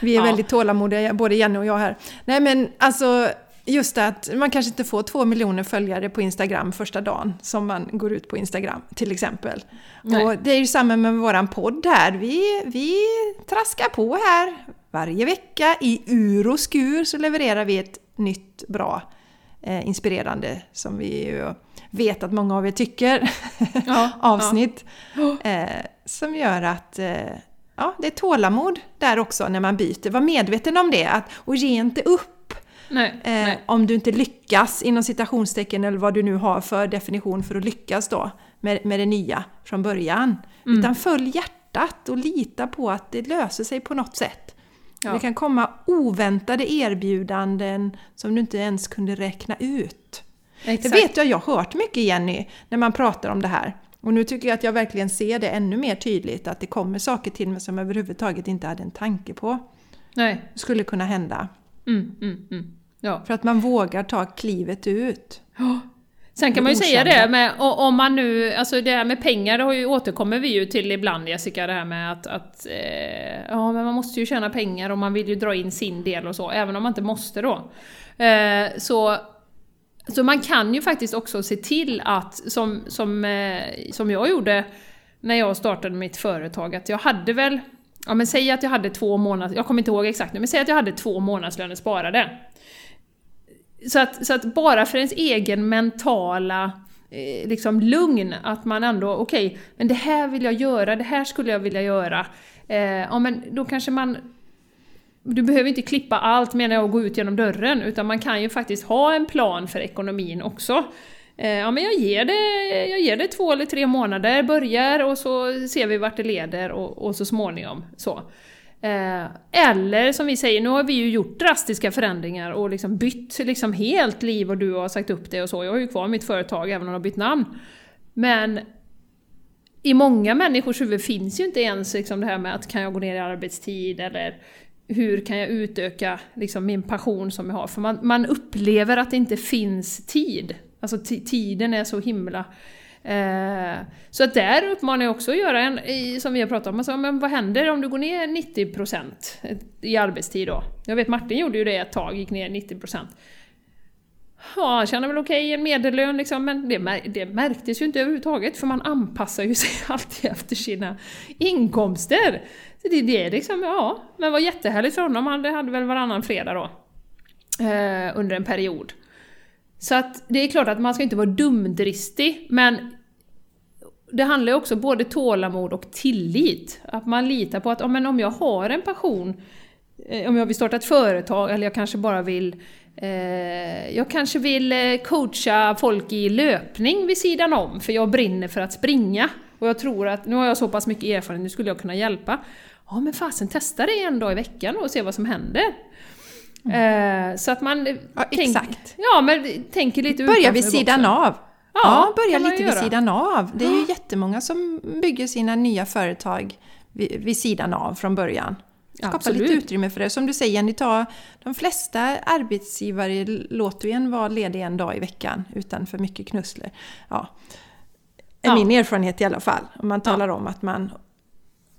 vi är ja. väldigt tålamodiga både Jenny och jag här. Nej men alltså just det att man kanske inte får två miljoner följare på Instagram första dagen som man går ut på Instagram till exempel. Nej. Och det är ju samma med våran podd här. Vi, vi traskar på här varje vecka i ur och skur så levererar vi ett nytt bra eh, inspirerande som vi vet att många av er tycker ja, avsnitt. Ja. Eh, som gör att eh, ja, det är tålamod där också när man byter. Var medveten om det att, och ge inte upp. Nej, eh, nej. Om du inte lyckas inom citationstecken eller vad du nu har för definition för att lyckas då med, med det nya från början. Mm. Utan följ hjärtat och lita på att det löser sig på något sätt. Ja. Det kan komma oväntade erbjudanden som du inte ens kunde räkna ut. Exakt. Det vet jag, jag har hört mycket Jenny, när man pratar om det här. Och nu tycker jag att jag verkligen ser det ännu mer tydligt, att det kommer saker till mig som jag överhuvudtaget inte hade en tanke på. Nej. Skulle kunna hända. Mm, mm, mm. Ja. För att man vågar ta klivet ut. Oh. Sen kan man ju säga det med, om man nu, alltså det här med pengar det har ju, återkommer vi ju till ibland Jessica, det här med att, att eh, ja men man måste ju tjäna pengar och man vill ju dra in sin del och så, även om man inte måste då. Eh, så så man kan ju faktiskt också se till att, som, som, eh, som jag gjorde när jag startade mitt företag, att jag hade väl, ja men säg att jag hade två månader, jag kommer inte ihåg exakt nu, men säg att jag hade två månadslöner sparade. Så att, så att bara för ens egen mentala eh, liksom lugn, att man ändå, okej, okay, men det här vill jag göra, det här skulle jag vilja göra. Eh, ja men då kanske man du behöver inte klippa allt menar jag och gå ut genom dörren, utan man kan ju faktiskt ha en plan för ekonomin också. Eh, ja men jag ger, det, jag ger det två eller tre månader, börjar och så ser vi vart det leder och, och så småningom så. Eh, eller som vi säger, nu har vi ju gjort drastiska förändringar och liksom bytt liksom helt liv och du har sagt upp det och så. Jag har ju kvar mitt företag även om jag har bytt namn. Men i många människors huvud finns ju inte ens liksom det här med att kan jag gå ner i arbetstid eller hur kan jag utöka liksom, min passion som jag har? För man, man upplever att det inte finns tid. Alltså tiden är så himla... Eh, så att där uppmanar jag också att göra en, som vi har pratat om, alltså, men vad händer om du går ner 90% i arbetstid då? Jag vet Martin gjorde ju det ett tag, gick ner 90%. Ja, han tjänar väl okej, okay, en medellön liksom, men det, det märktes ju inte överhuvudtaget för man anpassar ju sig alltid efter sina inkomster. Så det, det är liksom, ja, men det var jättehärligt för honom, han hade väl varannan fredag då. Eh, under en period. Så att det är klart att man ska inte vara dumdristig, men det handlar ju också både tålamod och tillit. Att man litar på att ja, men om jag har en passion, eh, om jag vill starta ett företag eller jag kanske bara vill eh, jag kanske vill eh, coacha folk i löpning vid sidan om, för jag brinner för att springa. Och jag tror att, nu har jag så pass mycket erfarenhet, nu skulle jag kunna hjälpa ja men fasen testa det en dag i veckan och se vad som händer. Mm. Eh, så att man ja, tänk, exakt. Ja, men tänker lite Börja vid sidan av. Ja, ja börja lite vid sidan av. Det är ju jättemånga som bygger sina nya företag vid, vid sidan av från början. Skapa Absolut. lite utrymme för det. Som du säger Jenny, ta, de flesta arbetsgivare låter ju en vara ledig en dag i veckan utan för mycket knussler. Ja. Är ja. min erfarenhet i alla fall. Om man talar ja. om att man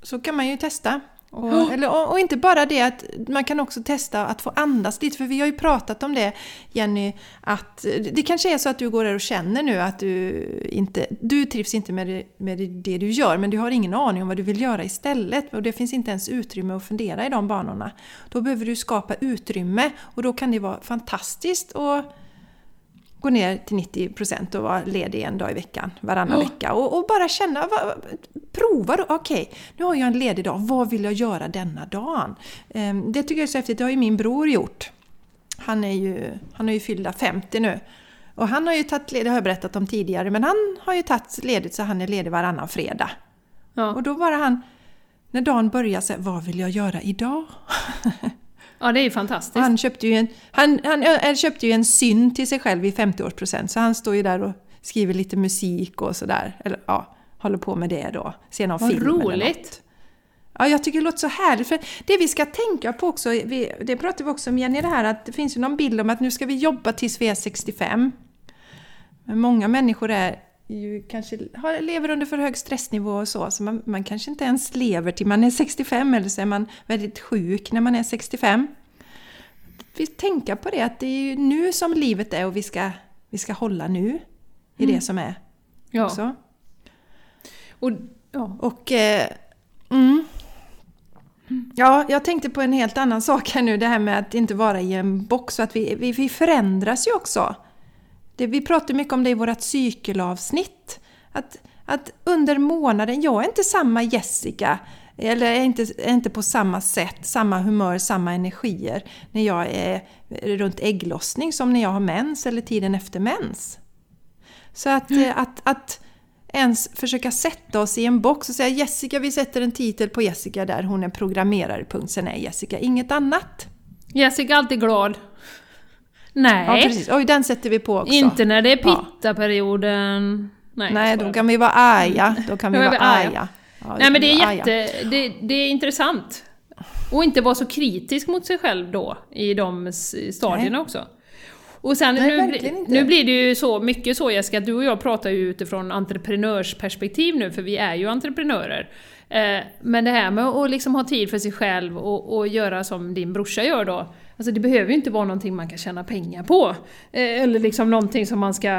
så kan man ju testa. Och, oh. eller, och, och, inte bara det att man kan också testa att få andas lite, för vi har ju pratat om det Jenny, att det kanske är så att du går där och känner nu att du inte, du trivs inte med det, med det du gör, men du har ingen aning om vad du vill göra istället och det finns inte ens utrymme att fundera i de banorna. Då behöver du skapa utrymme och då kan det vara fantastiskt att gå ner till 90% och vara ledig en dag i veckan, varannan oh. vecka. Och, och, bara känna, va, prova då. Okej, okay, nu har jag en ledig dag, vad vill jag göra denna dagen? Um, det tycker jag är så häftigt, det har ju min bror gjort. Han är ju, han är ju fyllda 50 nu. Och han har ju tagit ledigt, det har jag berättat om tidigare, men han har ju tagit ledigt så han är ledig varannan fredag. Ja. Och då bara han, när dagen börjar, så vad vill jag göra idag? Ja, det är ju fantastiskt. han köpte ju en, han, han, han köpte ju en synd till sig själv i 50-årspresent, så han står ju där och skriver lite musik och sådär. Eller ja, håller på med det då. Ser någon Vad film roligt! Ja, jag tycker det låter så härligt. För det vi ska tänka på också, vi, det pratade vi också om Jenny, det här att det finns ju någon bild om att nu ska vi jobba tills vi är 65. Men många människor är ju kanske har, lever under för hög stressnivå och så, så man, man kanske inte ens lever till man är 65 eller så är man väldigt sjuk när man är 65. Vi tänka på det att det är ju nu som livet är och vi ska, vi ska hålla nu i mm. det som är. Ja. Också. Och, ja. och eh, mm. Ja, jag tänkte på en helt annan sak här nu, det här med att inte vara i en box. Att vi, vi, vi förändras ju också. Det, vi pratar mycket om det i vårt cykelavsnitt. Att, att under månaden, jag är inte samma Jessica, eller är inte, är inte på samma sätt, samma humör, samma energier när jag är runt ägglossning som när jag har mens eller tiden efter mens. Så att, mm. att, att ens försöka sätta oss i en box och säga Jessica, vi sätter en titel på Jessica där hon är programmerare, punkt. Sen är Jessica inget annat. Jessica är alltid glad. Nej. Ja, precis. Oj, den sätter vi på också. Inte när det är pitta-perioden. Nej, Nej då kan vi vara arga. Då kan vi vara arga. Ja, Nej men det är jätte... Det, det, är intressant. Och inte vara så kritisk mot sig själv då, i de stadierna Nej. också. Och sen Nej, nu, nu blir det ju så mycket så Jessica, att du och jag pratar ju utifrån entreprenörsperspektiv nu, för vi är ju entreprenörer. Eh, men det här med att liksom ha tid för sig själv och, och göra som din brorsa gör då, Alltså det behöver ju inte vara någonting man kan tjäna pengar på. Eh, eller liksom någonting som man ska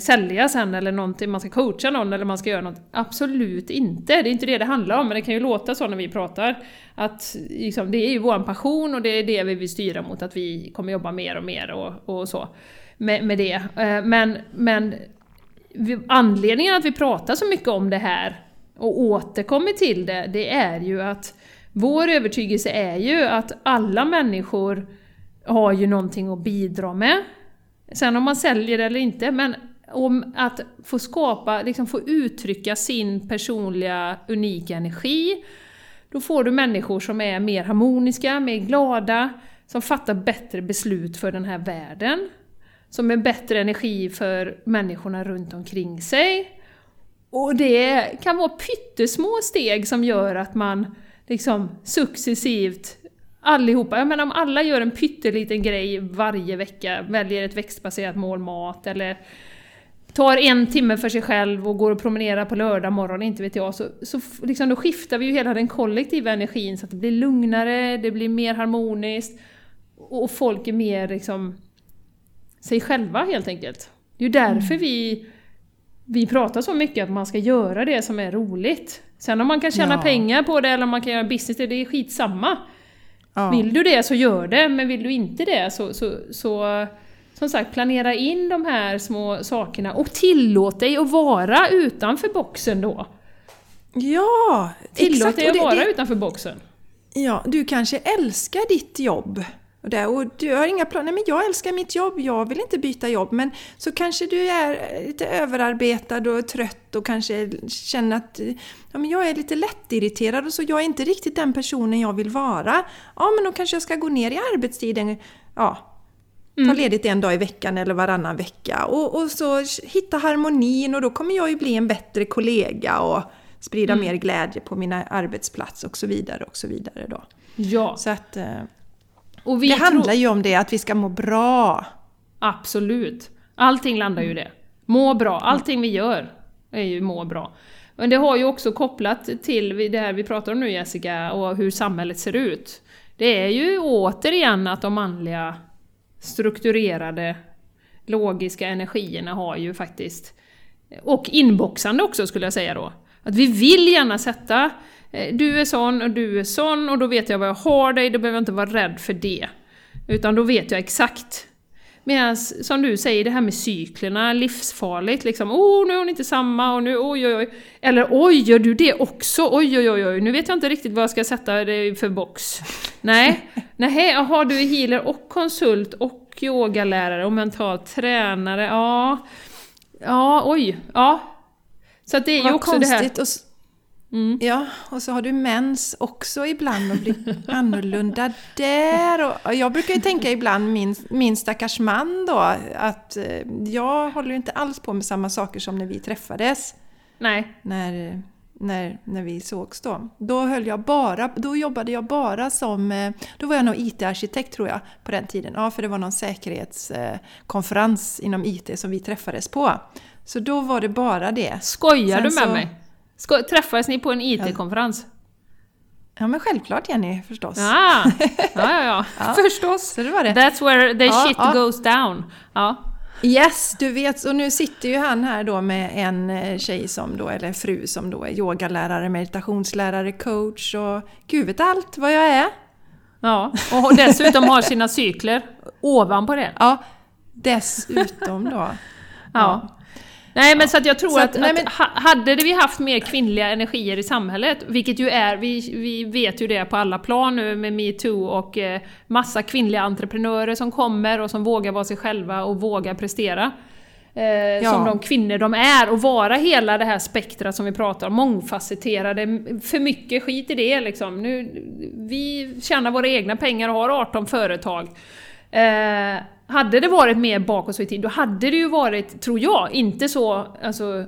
sälja sen eller någonting man ska coacha någon eller man ska göra något. Absolut inte, det är inte det det handlar om. Men det kan ju låta så när vi pratar. Att liksom, det är ju vår passion och det är det vi vill styra mot, att vi kommer jobba mer och mer och, och så. Med, med det. Eh, men, men anledningen att vi pratar så mycket om det här och återkommer till det, det är ju att vår övertygelse är ju att alla människor har ju någonting att bidra med. Sen om man säljer eller inte, men om att få skapa, liksom få uttrycka sin personliga unika energi, då får du människor som är mer harmoniska, mer glada, som fattar bättre beslut för den här världen, som är bättre energi för människorna runt omkring sig. Och det kan vara pyttesmå steg som gör att man liksom successivt Allihopa, jag menar om alla gör en pytteliten grej varje vecka, väljer ett växtbaserat mål mat eller tar en timme för sig själv och går och promenerar på lördag morgon, inte vet jag, så, så liksom då skiftar vi ju hela den kollektiva energin så att det blir lugnare, det blir mer harmoniskt och folk är mer liksom sig själva helt enkelt. Det är ju därför mm. vi, vi pratar så mycket att man ska göra det som är roligt. Sen om man kan tjäna ja. pengar på det eller om man kan göra business, det är skitsamma. Ja. Vill du det så gör det, men vill du inte det så, så, så som sagt, planera in de här små sakerna och tillåt dig att vara utanför boxen då. Ja, Tillåt exakt. dig att det, vara det, utanför boxen. Ja, du kanske älskar ditt jobb. Och, där, och du har inga planer, men jag älskar mitt jobb, jag vill inte byta jobb. Men så kanske du är lite överarbetad och trött och kanske känner att ja, men jag är lite lättirriterad och så jag är inte riktigt den personen jag vill vara. Ja, men då kanske jag ska gå ner i arbetstiden. Ja, ta mm. ledigt en dag i veckan eller varannan vecka. Och, och så hitta harmonin och då kommer jag ju bli en bättre kollega och sprida mm. mer glädje på min arbetsplats och så vidare och så vidare då. Ja. Så att, eh, och vi det handlar ju om det, att vi ska må bra. Absolut. Allting landar ju i det. Må bra. Allting vi gör är ju må bra. Men det har ju också kopplat till det här vi pratar om nu Jessica, och hur samhället ser ut. Det är ju återigen att de manliga strukturerade logiska energierna har ju faktiskt, och inboxande också skulle jag säga då, att vi vill gärna sätta du är sån och du är sån och då vet jag vad jag har dig, då behöver jag inte vara rädd för det. Utan då vet jag exakt. Medan som du säger, det här med cyklerna, livsfarligt liksom. Oh, nu är hon inte samma och nu oj oj oj. Eller oj, gör du det också? Oj oj oj oj, nu vet jag inte riktigt vad jag ska sätta dig för box. Nej, nej, jaha du är healer och konsult och yogalärare och mental tränare, ja. Ja, oj, ja. Så att det är ju också det här... Mm. Ja, och så har du mens också ibland och blir annorlunda där. Och jag brukar ju tänka ibland, min, min stackars man då, att eh, jag håller ju inte alls på med samma saker som när vi träffades. Nej. När, när, när vi sågs då. Då, höll jag bara, då jobbade jag bara som, eh, då var jag nog IT-arkitekt tror jag på den tiden. Ja, för det var någon säkerhetskonferens inom IT som vi träffades på. Så då var det bara det. Skojar Sen du med så, mig? Ska, träffades ni på en IT-konferens? Ja men självklart Jenny, förstås. Ah, ja, ja, ja. ja. förstås. Så det var det. That's where the ja, shit ja. goes down. Ja. Yes, du vet. Och nu sitter ju han här då med en eh, tjej som då, eller fru som då är yogalärare, meditationslärare, coach och gud vet allt vad jag är. Ja, och dessutom har sina cykler ovanpå det. Ja, dessutom då. ja. Nej men så att jag tror att, att, nej, men... att, hade vi haft mer kvinnliga energier i samhället, vilket ju är, vi, vi vet ju det på alla plan nu med metoo och eh, massa kvinnliga entreprenörer som kommer och som vågar vara sig själva och vågar prestera. Eh, ja. Som de kvinnor de är och vara hela det här spektrat som vi pratar om, mångfacetterade, för mycket skit i det liksom. Nu, vi tjänar våra egna pengar och har 18 företag. Eh, hade det varit mer bakåt så i tid, då hade det ju varit, tror jag, inte så alltså,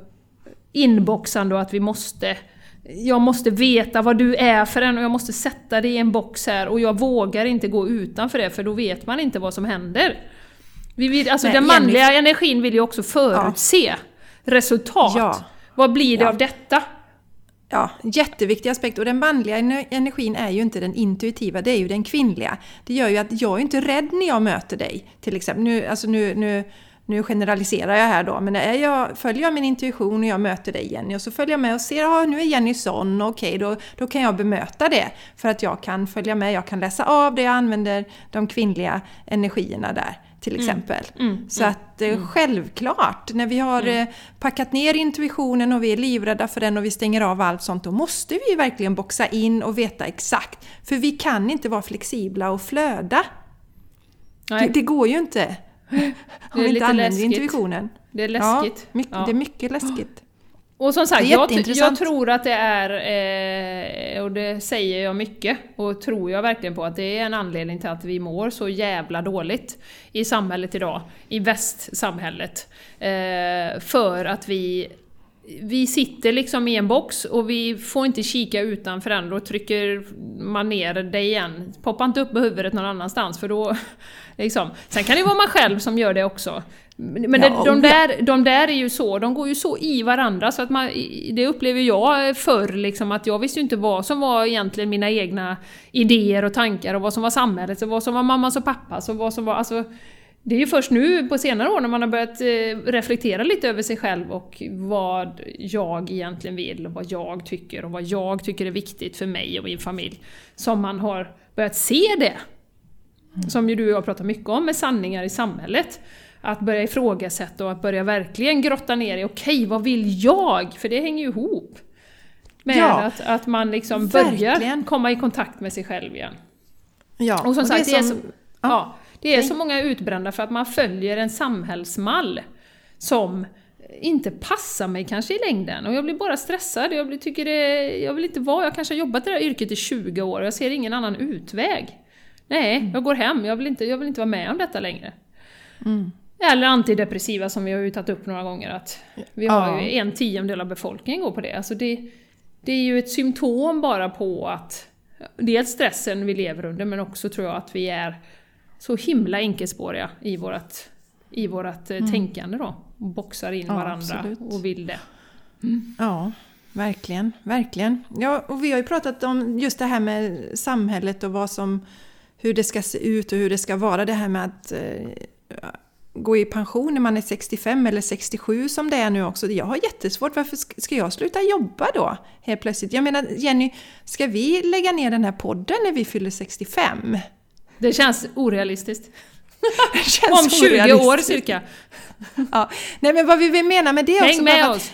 inboxande och att vi måste jag måste veta vad du är för en och jag måste sätta dig i en box här och jag vågar inte gå utanför det för då vet man inte vad som händer. Vi vill, alltså Nej, den manliga Jenny... energin vill ju också förutse ja. resultat. Ja. Vad blir det ja. av detta? Ja, jätteviktig aspekt. Och den manliga energin är ju inte den intuitiva, det är ju den kvinnliga. Det gör ju att jag är inte rädd när jag möter dig, till exempel. Nu, alltså nu, nu, nu generaliserar jag här då, men är jag följer jag min intuition och jag möter dig Jenny och så följer jag med och ser ja ah, nu är Jenny sån, okej okay, då, då kan jag bemöta det. För att jag kan följa med, jag kan läsa av det, jag använder de kvinnliga energierna där till mm. exempel. Mm, mm, så att eh, mm. självklart, när vi har mm. eh, packat ner intuitionen och vi är livrädda för den och vi stänger av allt sånt, då måste vi verkligen boxa in och veta exakt. För vi kan inte vara flexibla och flöda. Det, det, går ju inte. Om vi inte använder läskigt. intuitionen. Det är läskigt. Ja, mycket, ja. Det är mycket läskigt. Och som sagt, jag, jag, tror att det är, eh, och det säger jag mycket, och tror jag verkligen på, att det är en anledning till att vi mår så jävla dåligt i samhället idag, i västsamhället. Eh, för att vi vi sitter liksom i en box och vi får inte kika utanför den, då trycker man ner det igen. Poppa inte upp med huvudet någon annanstans för då... Liksom. Sen kan det vara man själv som gör det också. Men ja, de, där, de där är ju så, de går ju så i varandra så att man, det upplever jag förr liksom att jag visste ju inte vad som var egentligen mina egna idéer och tankar och vad som var samhällets och vad som var mammas och pappas och vad som var, alltså det är ju först nu på senare år när man har börjat eh, reflektera lite över sig själv och vad jag egentligen vill och vad jag tycker och vad jag tycker är viktigt för mig och min familj. Som man har börjat se det. Som ju du och jag pratar mycket om med sanningar i samhället. Att börja ifrågasätta och att börja verkligen grotta ner i, okej okay, vad vill jag? För det hänger ju ihop. Med ja, att, att man liksom börjar komma i kontakt med sig själv igen. Ja, och som och sagt, det är, som, det är så, ja. ja det är så många utbrända för att man följer en samhällsmall som inte passar mig kanske i längden. Och jag blir bara stressad, jag, blir, tycker det, jag vill inte vara, jag kanske har jobbat i det här yrket i 20 år och jag ser ingen annan utväg. Nej, mm. jag går hem, jag vill, inte, jag vill inte vara med om detta längre. Mm. Eller antidepressiva som vi har ju tagit upp några gånger, att vi har ju en tiondel av befolkningen går på det. Alltså det. Det är ju ett symptom bara på att dels stressen vi lever under, men också tror jag att vi är så himla enkelspåriga i vårt, i vårt eh, mm. tänkande då. Boxar in ja, varandra absolut. och vill det. Mm. Ja, verkligen, verkligen. Ja, och vi har ju pratat om just det här med samhället och vad som, hur det ska se ut och hur det ska vara. Det här med att eh, gå i pension när man är 65 eller 67 som det är nu också. Jag har jättesvårt, varför ska jag sluta jobba då? Helt plötsligt. Jag menar Jenny, ska vi lägga ner den här podden när vi fyller 65? Det känns orealistiskt. Det känns Om 20 orealistiskt. år cirka. Ja. Nej men vad vi menar med det Häng också... med oss!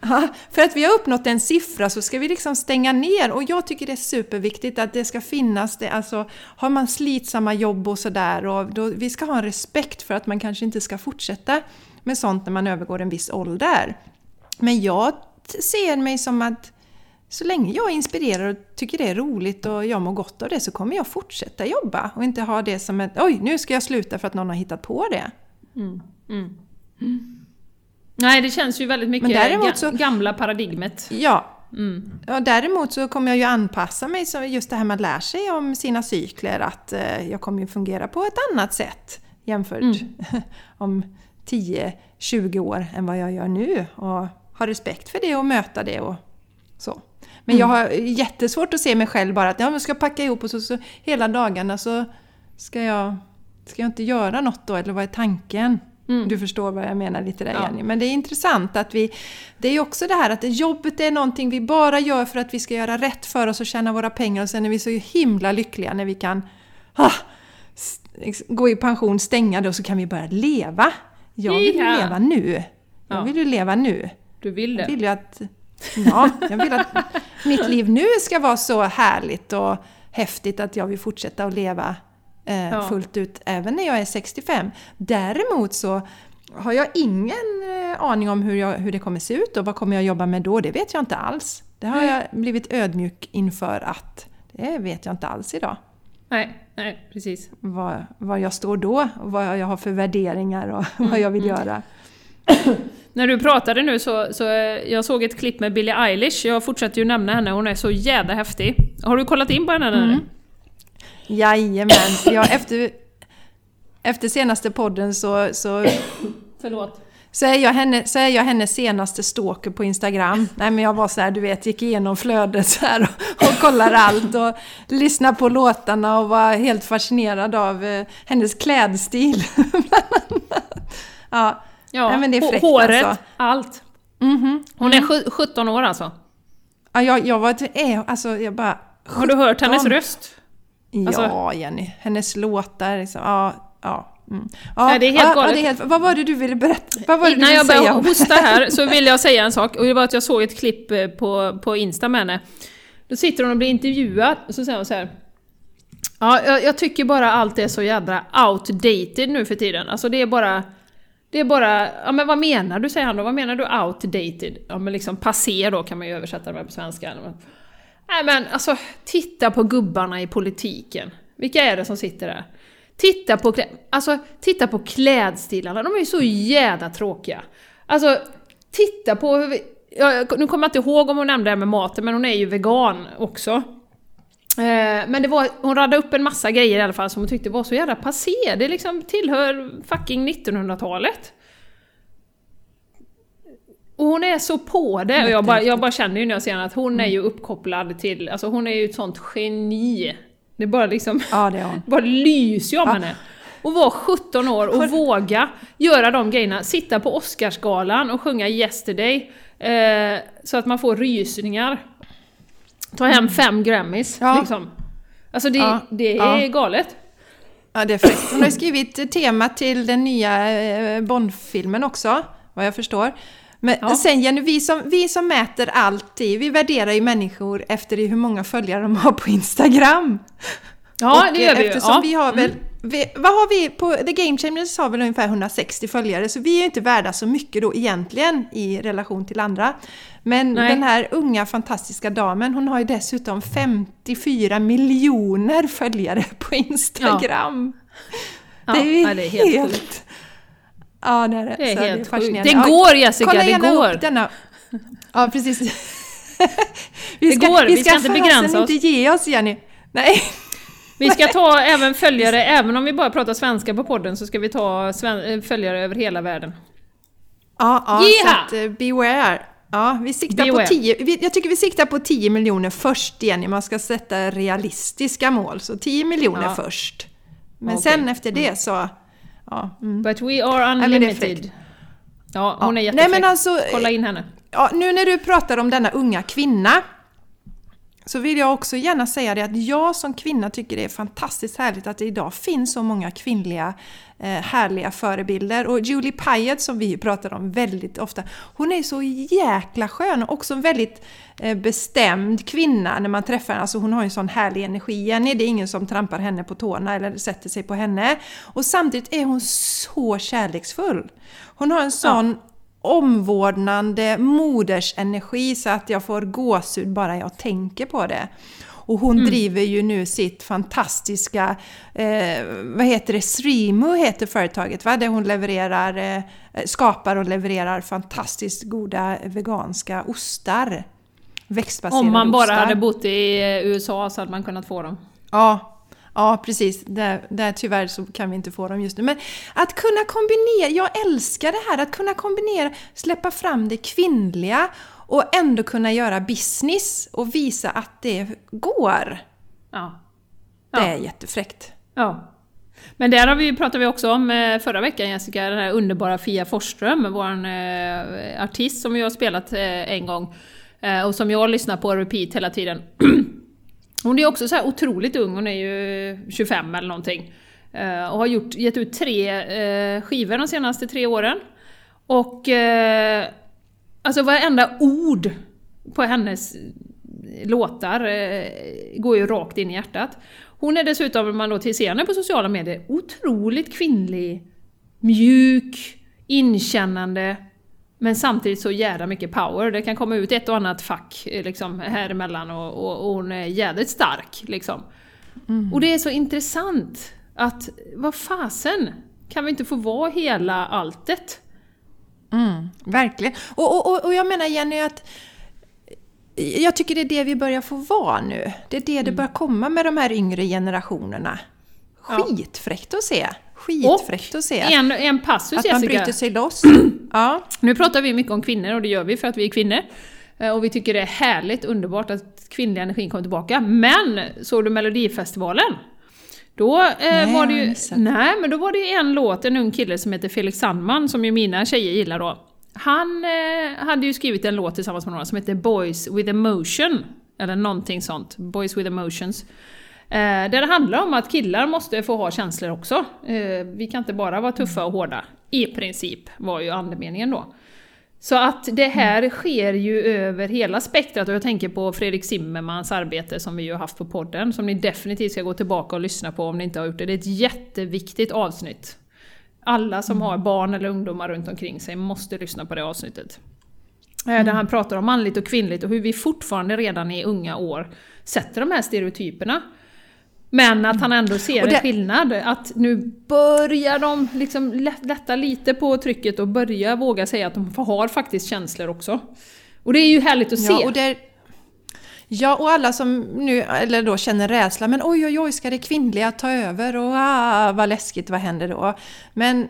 Ja, för att vi har uppnått en siffra så ska vi liksom stänga ner och jag tycker det är superviktigt att det ska finnas det, alltså har man slitsamma jobb och sådär och då, vi ska ha en respekt för att man kanske inte ska fortsätta med sånt när man övergår en viss ålder. Men jag ser mig som att så länge jag inspirerar och tycker det är roligt och jag mår gott av det så kommer jag fortsätta jobba och inte ha det som ett oj, nu ska jag sluta för att någon har hittat på det. Mm. Mm. Mm. Nej, det känns ju väldigt mycket ga så, gamla paradigmet. Ja. Mm. ja. Däremot så kommer jag ju anpassa mig, så just det här man lär sig om sina cykler, att eh, jag kommer ju fungera på ett annat sätt jämfört mm. om 10-20 år än vad jag gör nu. Och ha respekt för det och möta det och så. Men mm. jag har jättesvårt att se mig själv bara att jag ska packa ihop och så, så hela dagarna så ska jag, ska jag inte göra något då, eller vad är tanken? Mm. Du förstår vad jag menar lite där ja. Jenny. Men det är intressant att vi... Det är ju också det här att jobbet är någonting vi bara gör för att vi ska göra rätt för oss och tjäna våra pengar och sen är vi så himla lyckliga när vi kan ah, gå i pension, stänga det och så kan vi börja leva. Jag vill ju leva nu. Jag vill ju leva nu. Du vill det? Jag vill ju att... Ja, jag vill att mitt liv nu ska vara så härligt och häftigt att jag vill fortsätta att leva eh, ja. fullt ut även när jag är 65. Däremot så har jag ingen eh, aning om hur, jag, hur det kommer se ut och vad kommer jag jobba med då? Det vet jag inte alls. Det har jag blivit ödmjuk inför att det vet jag inte alls idag. Nej, nej precis. Var, var jag står då och vad jag har för värderingar och mm, vad jag vill mm. göra. När du pratade nu så, så jag såg ett klipp med Billie Eilish, jag fortsätter ju nämna henne, hon är så jävla häftig. Har du kollat in på henne? Mm. Jajamän, ja, efter, efter senaste podden så... så Förlåt. Så är, jag henne, så är jag hennes senaste stalker på Instagram. Nej men jag var så här, du vet, gick igenom flödet så här och, och kollar allt och lyssnar på låtarna och var helt fascinerad av eh, hennes klädstil. ja, ja Nej, men det är fräckt håret, alltså. allt. Mm -hmm. Hon är mm. 17 år alltså? Ja, jag, jag var... Alltså, jag bara... 17. Har du hört hennes röst? Alltså, ja, Jenny. Hennes låtar. Liksom, ja, ja. Mm. Ja, ja, det är helt galet. Ja, det är helt, vad var det du ville berätta? Vad var det Innan du jag började hosta här så vill jag säga en sak. Och det var att jag såg ett klipp eh, på, på Insta med henne. Då sitter hon och blir intervjuad och så säger hon så här. Ja, jag, jag, tycker bara allt är så jädra outdated nu för tiden. Alltså det är bara... Det är bara... Ja men vad menar du? säger han då. Vad menar du outdated? Ja men liksom passé då kan man ju översätta det med på svenska. Nej men alltså, titta på gubbarna i politiken. Vilka är det som sitter där? Titta på, alltså, titta på klädstilarna, de är ju så jävla tråkiga. Alltså, titta på hur vi, ja, Nu kommer jag inte ihåg om hon nämnde det här med maten, men hon är ju vegan också. Eh, men det var, hon radade upp en massa grejer i alla fall som hon tyckte var så jävla passé. Det liksom tillhör fucking 1900-talet. Och hon är så på det, och jag bara, jag bara känner ju när jag ser henne att hon är ju uppkopplad till, alltså hon är ju ett sånt geni. Det bara liksom, ja, det är hon. bara lyser ju av ja. henne. Och vara 17 år och våga göra de grejerna, sitta på Oscarsgalan och sjunga 'Yesterday' eh, så att man får rysningar. Ta hem mm. fem Grammys, ja. liksom. Alltså det, ja. det är ja. galet. Ja, det är fräckt. Hon har skrivit tema till den nya eh, Bond-filmen också, vad jag förstår. Men ja. sen Jenny, vi som, vi som mäter alltid, vi värderar ju människor efter hur många följare de har på Instagram. Ja, och det gör vi ju. Eftersom ja. vi har väl, mm. vi, vad har vi på, The Game Changers har väl ungefär 160 följare, så vi är ju inte värda så mycket då egentligen i relation till andra. Men Nej. den här unga fantastiska damen, hon har ju dessutom 54 miljoner följare på Instagram. Ja. Det är ju ja, det är helt, helt sjukt. Ja, det är det. Det är så helt det är Det går Jessica, Kolla det går! Upp denna. Ja, precis. vi ska, det går, vi ska, vi ska inte begränsa oss. inte ge oss Jenny. Nej. Vi ska ta även följare, även om vi bara pratar svenska på podden, så ska vi ta eh, följare över hela världen. Ja, ja så att, uh, beware. Ja, vi siktar på 10, jag tycker vi siktar på 10 miljoner först Jenny, man ska sätta realistiska mål. Så 10 miljoner ja. först. Men okay. sen efter det så Ja. Mm. But we are unlimited. Ja, hon ja. är jättefräck. Alltså, Kolla in henne. Ja, nu när du pratar om denna unga kvinna så vill jag också gärna säga det att jag som kvinna tycker det är fantastiskt härligt att det idag finns så många kvinnliga eh, härliga förebilder. Och Julie Pyatt som vi pratar om väldigt ofta, hon är så jäkla skön och också en väldigt eh, bestämd kvinna när man träffar henne. Alltså hon har en sån härlig energi. Jenny, det är ingen som trampar henne på tårna eller sätter sig på henne. Och samtidigt är hon så kärleksfull. Hon har en sån ja omvårdnande modersenergi så att jag får gåshud bara jag tänker på det. Och hon mm. driver ju nu sitt fantastiska, eh, vad heter det, Srimu heter företaget va? Där hon levererar, eh, skapar och levererar fantastiskt goda veganska ostar. Växtbaserade Om man bara ostar. hade bott i eh, USA så hade man kunnat få dem. Ja, Ja, precis. Där, där tyvärr så kan vi inte få dem just nu. Men att kunna kombinera, jag älskar det här, att kunna kombinera, släppa fram det kvinnliga och ändå kunna göra business och visa att det går. Ja. ja. Det är jättefräckt. Ja. Men där har vi, pratade vi också om eh, förra veckan Jessica, den här underbara Fia Forsström, vår eh, artist som vi har spelat eh, en gång. Och som jag lyssnar på repeat hela tiden. hon är också så här otroligt ung, hon är ju 25 eller någonting. Eh, och har gjort, gett ut tre eh, skivor de senaste tre åren. Och eh, alltså varenda ord på hennes låtar går ju rakt in i hjärtat. Hon är dessutom, om man då ser henne på sociala medier, otroligt kvinnlig, mjuk, inkännande, men samtidigt så jävla mycket power. Det kan komma ut ett och annat fack eh, liksom, här emellan och, och, och hon är jävligt stark. Liksom. Mm. Och det är så intressant att, vad fasen, kan vi inte få vara hela alltet? Mm, verkligen. Och, och, och jag menar Jenny att jag tycker det är det vi börjar få vara nu. Det är det det mm. börjar komma med de här yngre generationerna. Skitfräckt att se! Skitfräckt att se! En, en passus Att man Jessica. bryter sig loss. ja. Nu pratar vi mycket om kvinnor och det gör vi för att vi är kvinnor. Eh, och vi tycker det är härligt, underbart att kvinnliga energin kommer tillbaka. Men såg du Melodifestivalen? Då eh, nej, var det ju... Nej, men då var det en låt, en ung kille som heter Felix Sandman, som ju mina tjejer gillar då. Han eh, hade ju skrivit en låt tillsammans med några som heter Boys with emotion. Eller någonting sånt. Boys with emotions. Eh, där det handlar om att killar måste få ha känslor också. Eh, vi kan inte bara vara tuffa och hårda. I princip, var ju andemeningen då. Så att det här sker ju över hela spektrat och jag tänker på Fredrik Zimmermans arbete som vi ju har haft på podden, som ni definitivt ska gå tillbaka och lyssna på om ni inte har gjort det. Det är ett jätteviktigt avsnitt. Alla som har barn eller ungdomar runt omkring sig måste lyssna på det avsnittet. Mm. Där han pratar om manligt och kvinnligt och hur vi fortfarande redan i unga år sätter de här stereotyperna. Men att han ändå ser det, en skillnad. Att nu börjar de liksom lätta lite på trycket och börja våga säga att de har faktiskt känslor också. Och det är ju härligt att ja, se. Och det, Ja, och alla som nu eller då känner rädsla, men oj oj oj, ska det kvinnliga ta över och ah, vad läskigt, vad händer då? Men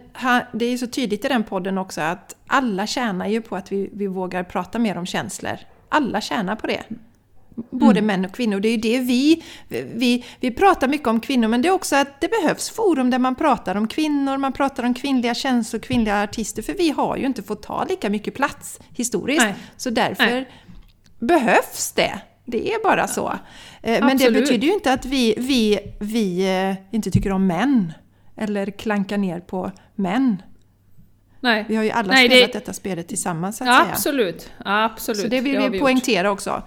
det är ju så tydligt i den podden också att alla tjänar ju på att vi, vi vågar prata mer om känslor. Alla tjänar på det. Både mm. män och kvinnor. Det är ju det vi, vi... Vi pratar mycket om kvinnor, men det är också att det behövs forum där man pratar om kvinnor, man pratar om kvinnliga känslor, kvinnliga artister, för vi har ju inte fått ta lika mycket plats historiskt. Nej. Så därför Nej. behövs det. Det är bara så. Ja, Men det betyder ju inte att vi, vi, vi eh, inte tycker om män. Eller klankar ner på män. Nej. Vi har ju alla Nej, spelat det... detta spelet tillsammans så att ja, säga. Absolut. absolut. Så det vill det vi, vi poängtera också.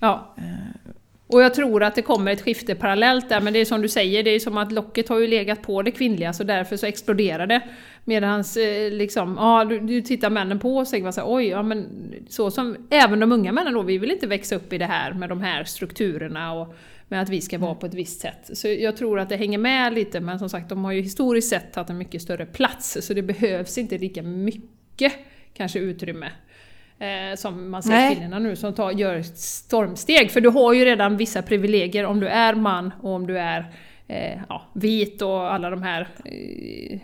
Ja. Eh, och jag tror att det kommer ett skifte parallellt där, men det är som du säger, det är som att locket har ju legat på det kvinnliga, så därför så exploderar det. Medans eh, liksom, ja, du, du tittar männen på och säger så oj, ja men så som, även de unga männen då, vi vill inte växa upp i det här med de här strukturerna och med att vi ska vara på ett visst sätt. Så jag tror att det hänger med lite, men som sagt, de har ju historiskt sett tagit en mycket större plats, så det behövs inte lika mycket kanske utrymme Eh, som man ser Nej. kvinnorna nu som tar, gör stormsteg. För du har ju redan vissa privilegier om du är man och om du är eh, ja, vit och alla de här eh,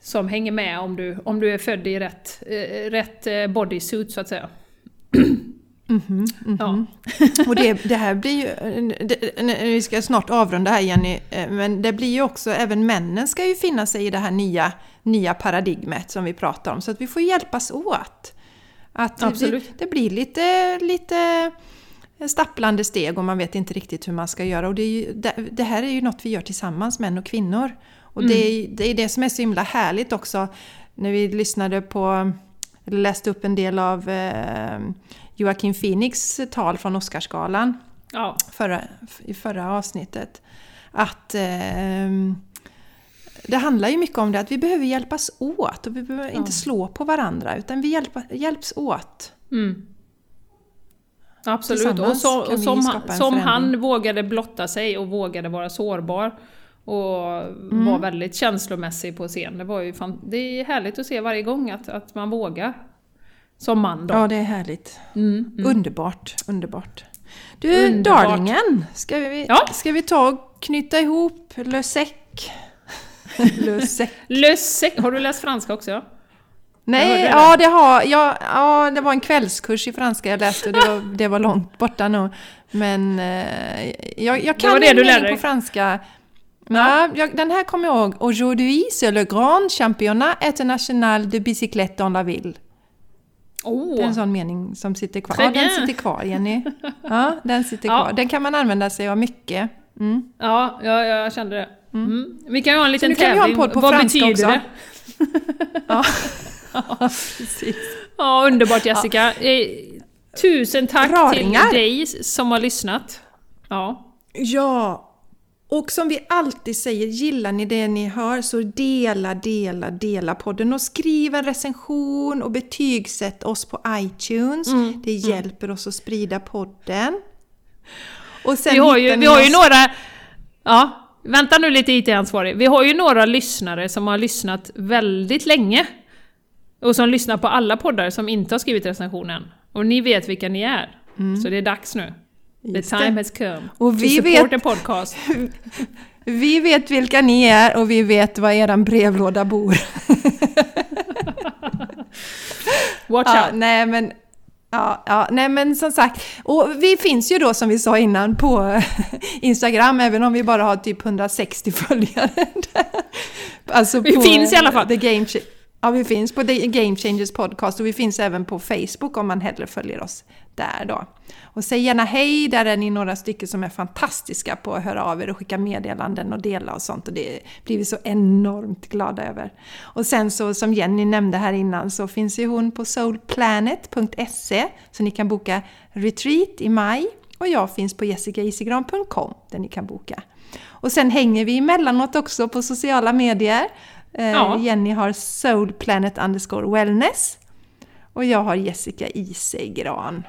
som hänger med om du, om du är född i rätt, eh, rätt eh, bodysuit så att säga. Mm -hmm, mm -hmm. Ja. och det, det, här blir ju, det, vi ska snart avrunda här Jenny, eh, men det blir ju också, även männen ska ju finna sig i det här nya, nya paradigmet som vi pratar om, så att vi får hjälpas åt. Att Absolut. Det, det, blir lite, lite stapplande steg och man vet inte riktigt hur man ska göra. Och det, ju, det, det här är ju något vi gör tillsammans, män och kvinnor. Och mm. det, är, det är det som är så himla härligt också när vi lyssnade på, eller läste upp en del av eh, Joaquin Phoenix tal från Oscarsgalan ja. förra, i förra avsnittet. Att eh, det handlar ju mycket om det att vi behöver hjälpas åt och vi behöver ja. inte slå på varandra utan vi hjälpa, hjälps åt. Mm. Absolut, och, så, och som, han, som han vågade blotta sig och vågade vara sårbar och mm. var väldigt känslomässig på scen. Det, var ju fan, det är härligt att se varje gång att, att man vågar. Som man då. Ja, det är härligt. Mm, mm. Underbart, underbart. Du, underbart. Darlingen! Ska vi, ja? ska vi ta och knyta ihop Le Sec Le sec. Har du läst franska också? Nej, ja det, har, ja, ja det var en kvällskurs i franska jag läste det var, det var långt borta nu. Men eh, jag, jag kan det det du lärde på franska. Ja, jag, den här kommer jag ihåg. Aujourd'hui, c'est le grand championnat international de bicyclette dans la ville. Oh. Det är en sån mening som sitter kvar. Ja, den sitter kvar, Jenny. Ja, den sitter Ja. kvar. Den kan man använda sig av mycket. Mm. Ja, ja, jag kände det. Mm. Vi kan ju ha en liten nu kan vi ha en tävling. podd på Vad betyder också. det? Ja. Precis. Ja, underbart Jessica. Eh, tusen tack Raringar. till dig som har lyssnat. Ja. Ja, och som vi alltid säger, gillar ni det ni hör så dela, dela, dela podden och skriv en recension och betygsätt oss på iTunes. Mm, Det hjälper oss att sprida podden. Och Vi har ju, vi har ju några... Ja, vänta nu lite IT-ansvarig. Vi har ju några lyssnare som har lyssnat väldigt länge. Och som lyssnar på alla poddar som inte har skrivit recensionen. Och ni vet vilka ni är. Så det är dags nu. The Mm. Just time det. has come. Och vi support vet- podcast. Vi vet vilka ni är och vi vet var eran brevlåda bor. Watch Ja, out. nej men Ja, ja, nej men som sagt, och vi finns ju då som vi sa innan på Instagram, även om vi bara har typ 160 följare. där. alltså Vi finns i alla fall. The Game ja, vi finns på The Game Changers Podcast och vi finns även på Facebook om man hellre följer oss där då. Och säg gärna hej, där är ni några stycken som är fantastiska på att höra av er och skicka meddelanden och dela och sånt och det blir vi så enormt glada över. Och sen så som Jenny nämnde här innan så finns ju hon på soulplanet.se så ni kan boka retreat i maj och jag finns på jessicaisigran.com där ni kan boka. Och sen hänger vi emellanåt också på sociala medier. Eh, Ja. Jenny har soulplanet underscore wellness och jag har Jessica Isegran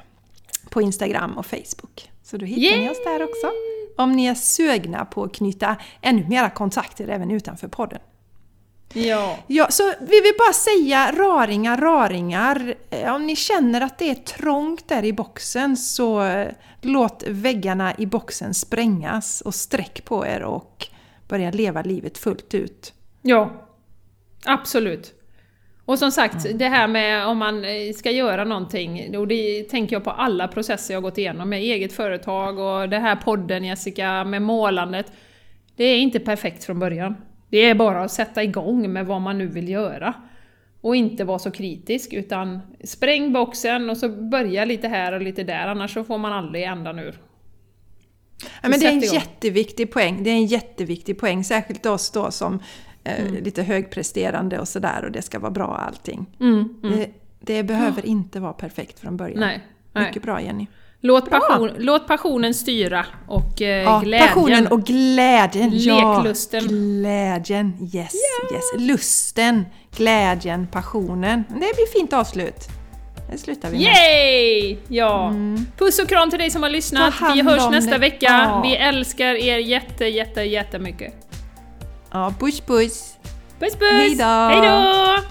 på Instagram och Facebook. Så då hittar ni Yay! oss där också. Om ni är sugna på att knyta ännu mera kontakter även utanför podden. Ja. Ja, så vi vill bara säga raringar, raringar. Eh, Om ni känner att det är trångt där i boxen så eh, låt väggarna i boxen sprängas och sträck på er och börja leva livet fullt ut. Ja, absolut. Och som sagt, det här med om man eh, ska göra någonting, och det tänker jag på alla processer jag gått igenom med eget företag och det här podden Jessica, med målandet. Det är inte perfekt från början. Det är bara att sätta igång med vad man nu vill göra. Och inte vara så kritisk, utan spräng boxen och så börja lite här och lite där, annars så får man aldrig ändan ur. Ja, men det är en igång. jätteviktig poäng. Det är en jätteviktig poäng, särskilt oss då som eh, lite högpresterande och sådär och det ska vara bra allting. Mm, Det, det behöver inte vara perfekt från början. Nej, nej. Mycket bra Jenny. Låt, passion, låt passionen styra och eh, Ja, glädjen. passionen och glädjen. Leklusten. Ja, glädjen. Yes, yes. Lusten, glädjen, passionen. Det blir fint avslut. Det slutar vi med. Yay! Ja. Puss och kram till dig som har lyssnat. Vi hörs nästa vecka. Ja. Vi älskar er jätte, jätte, jättemycket. Ja, puss puss! Puss puss! Hejdå!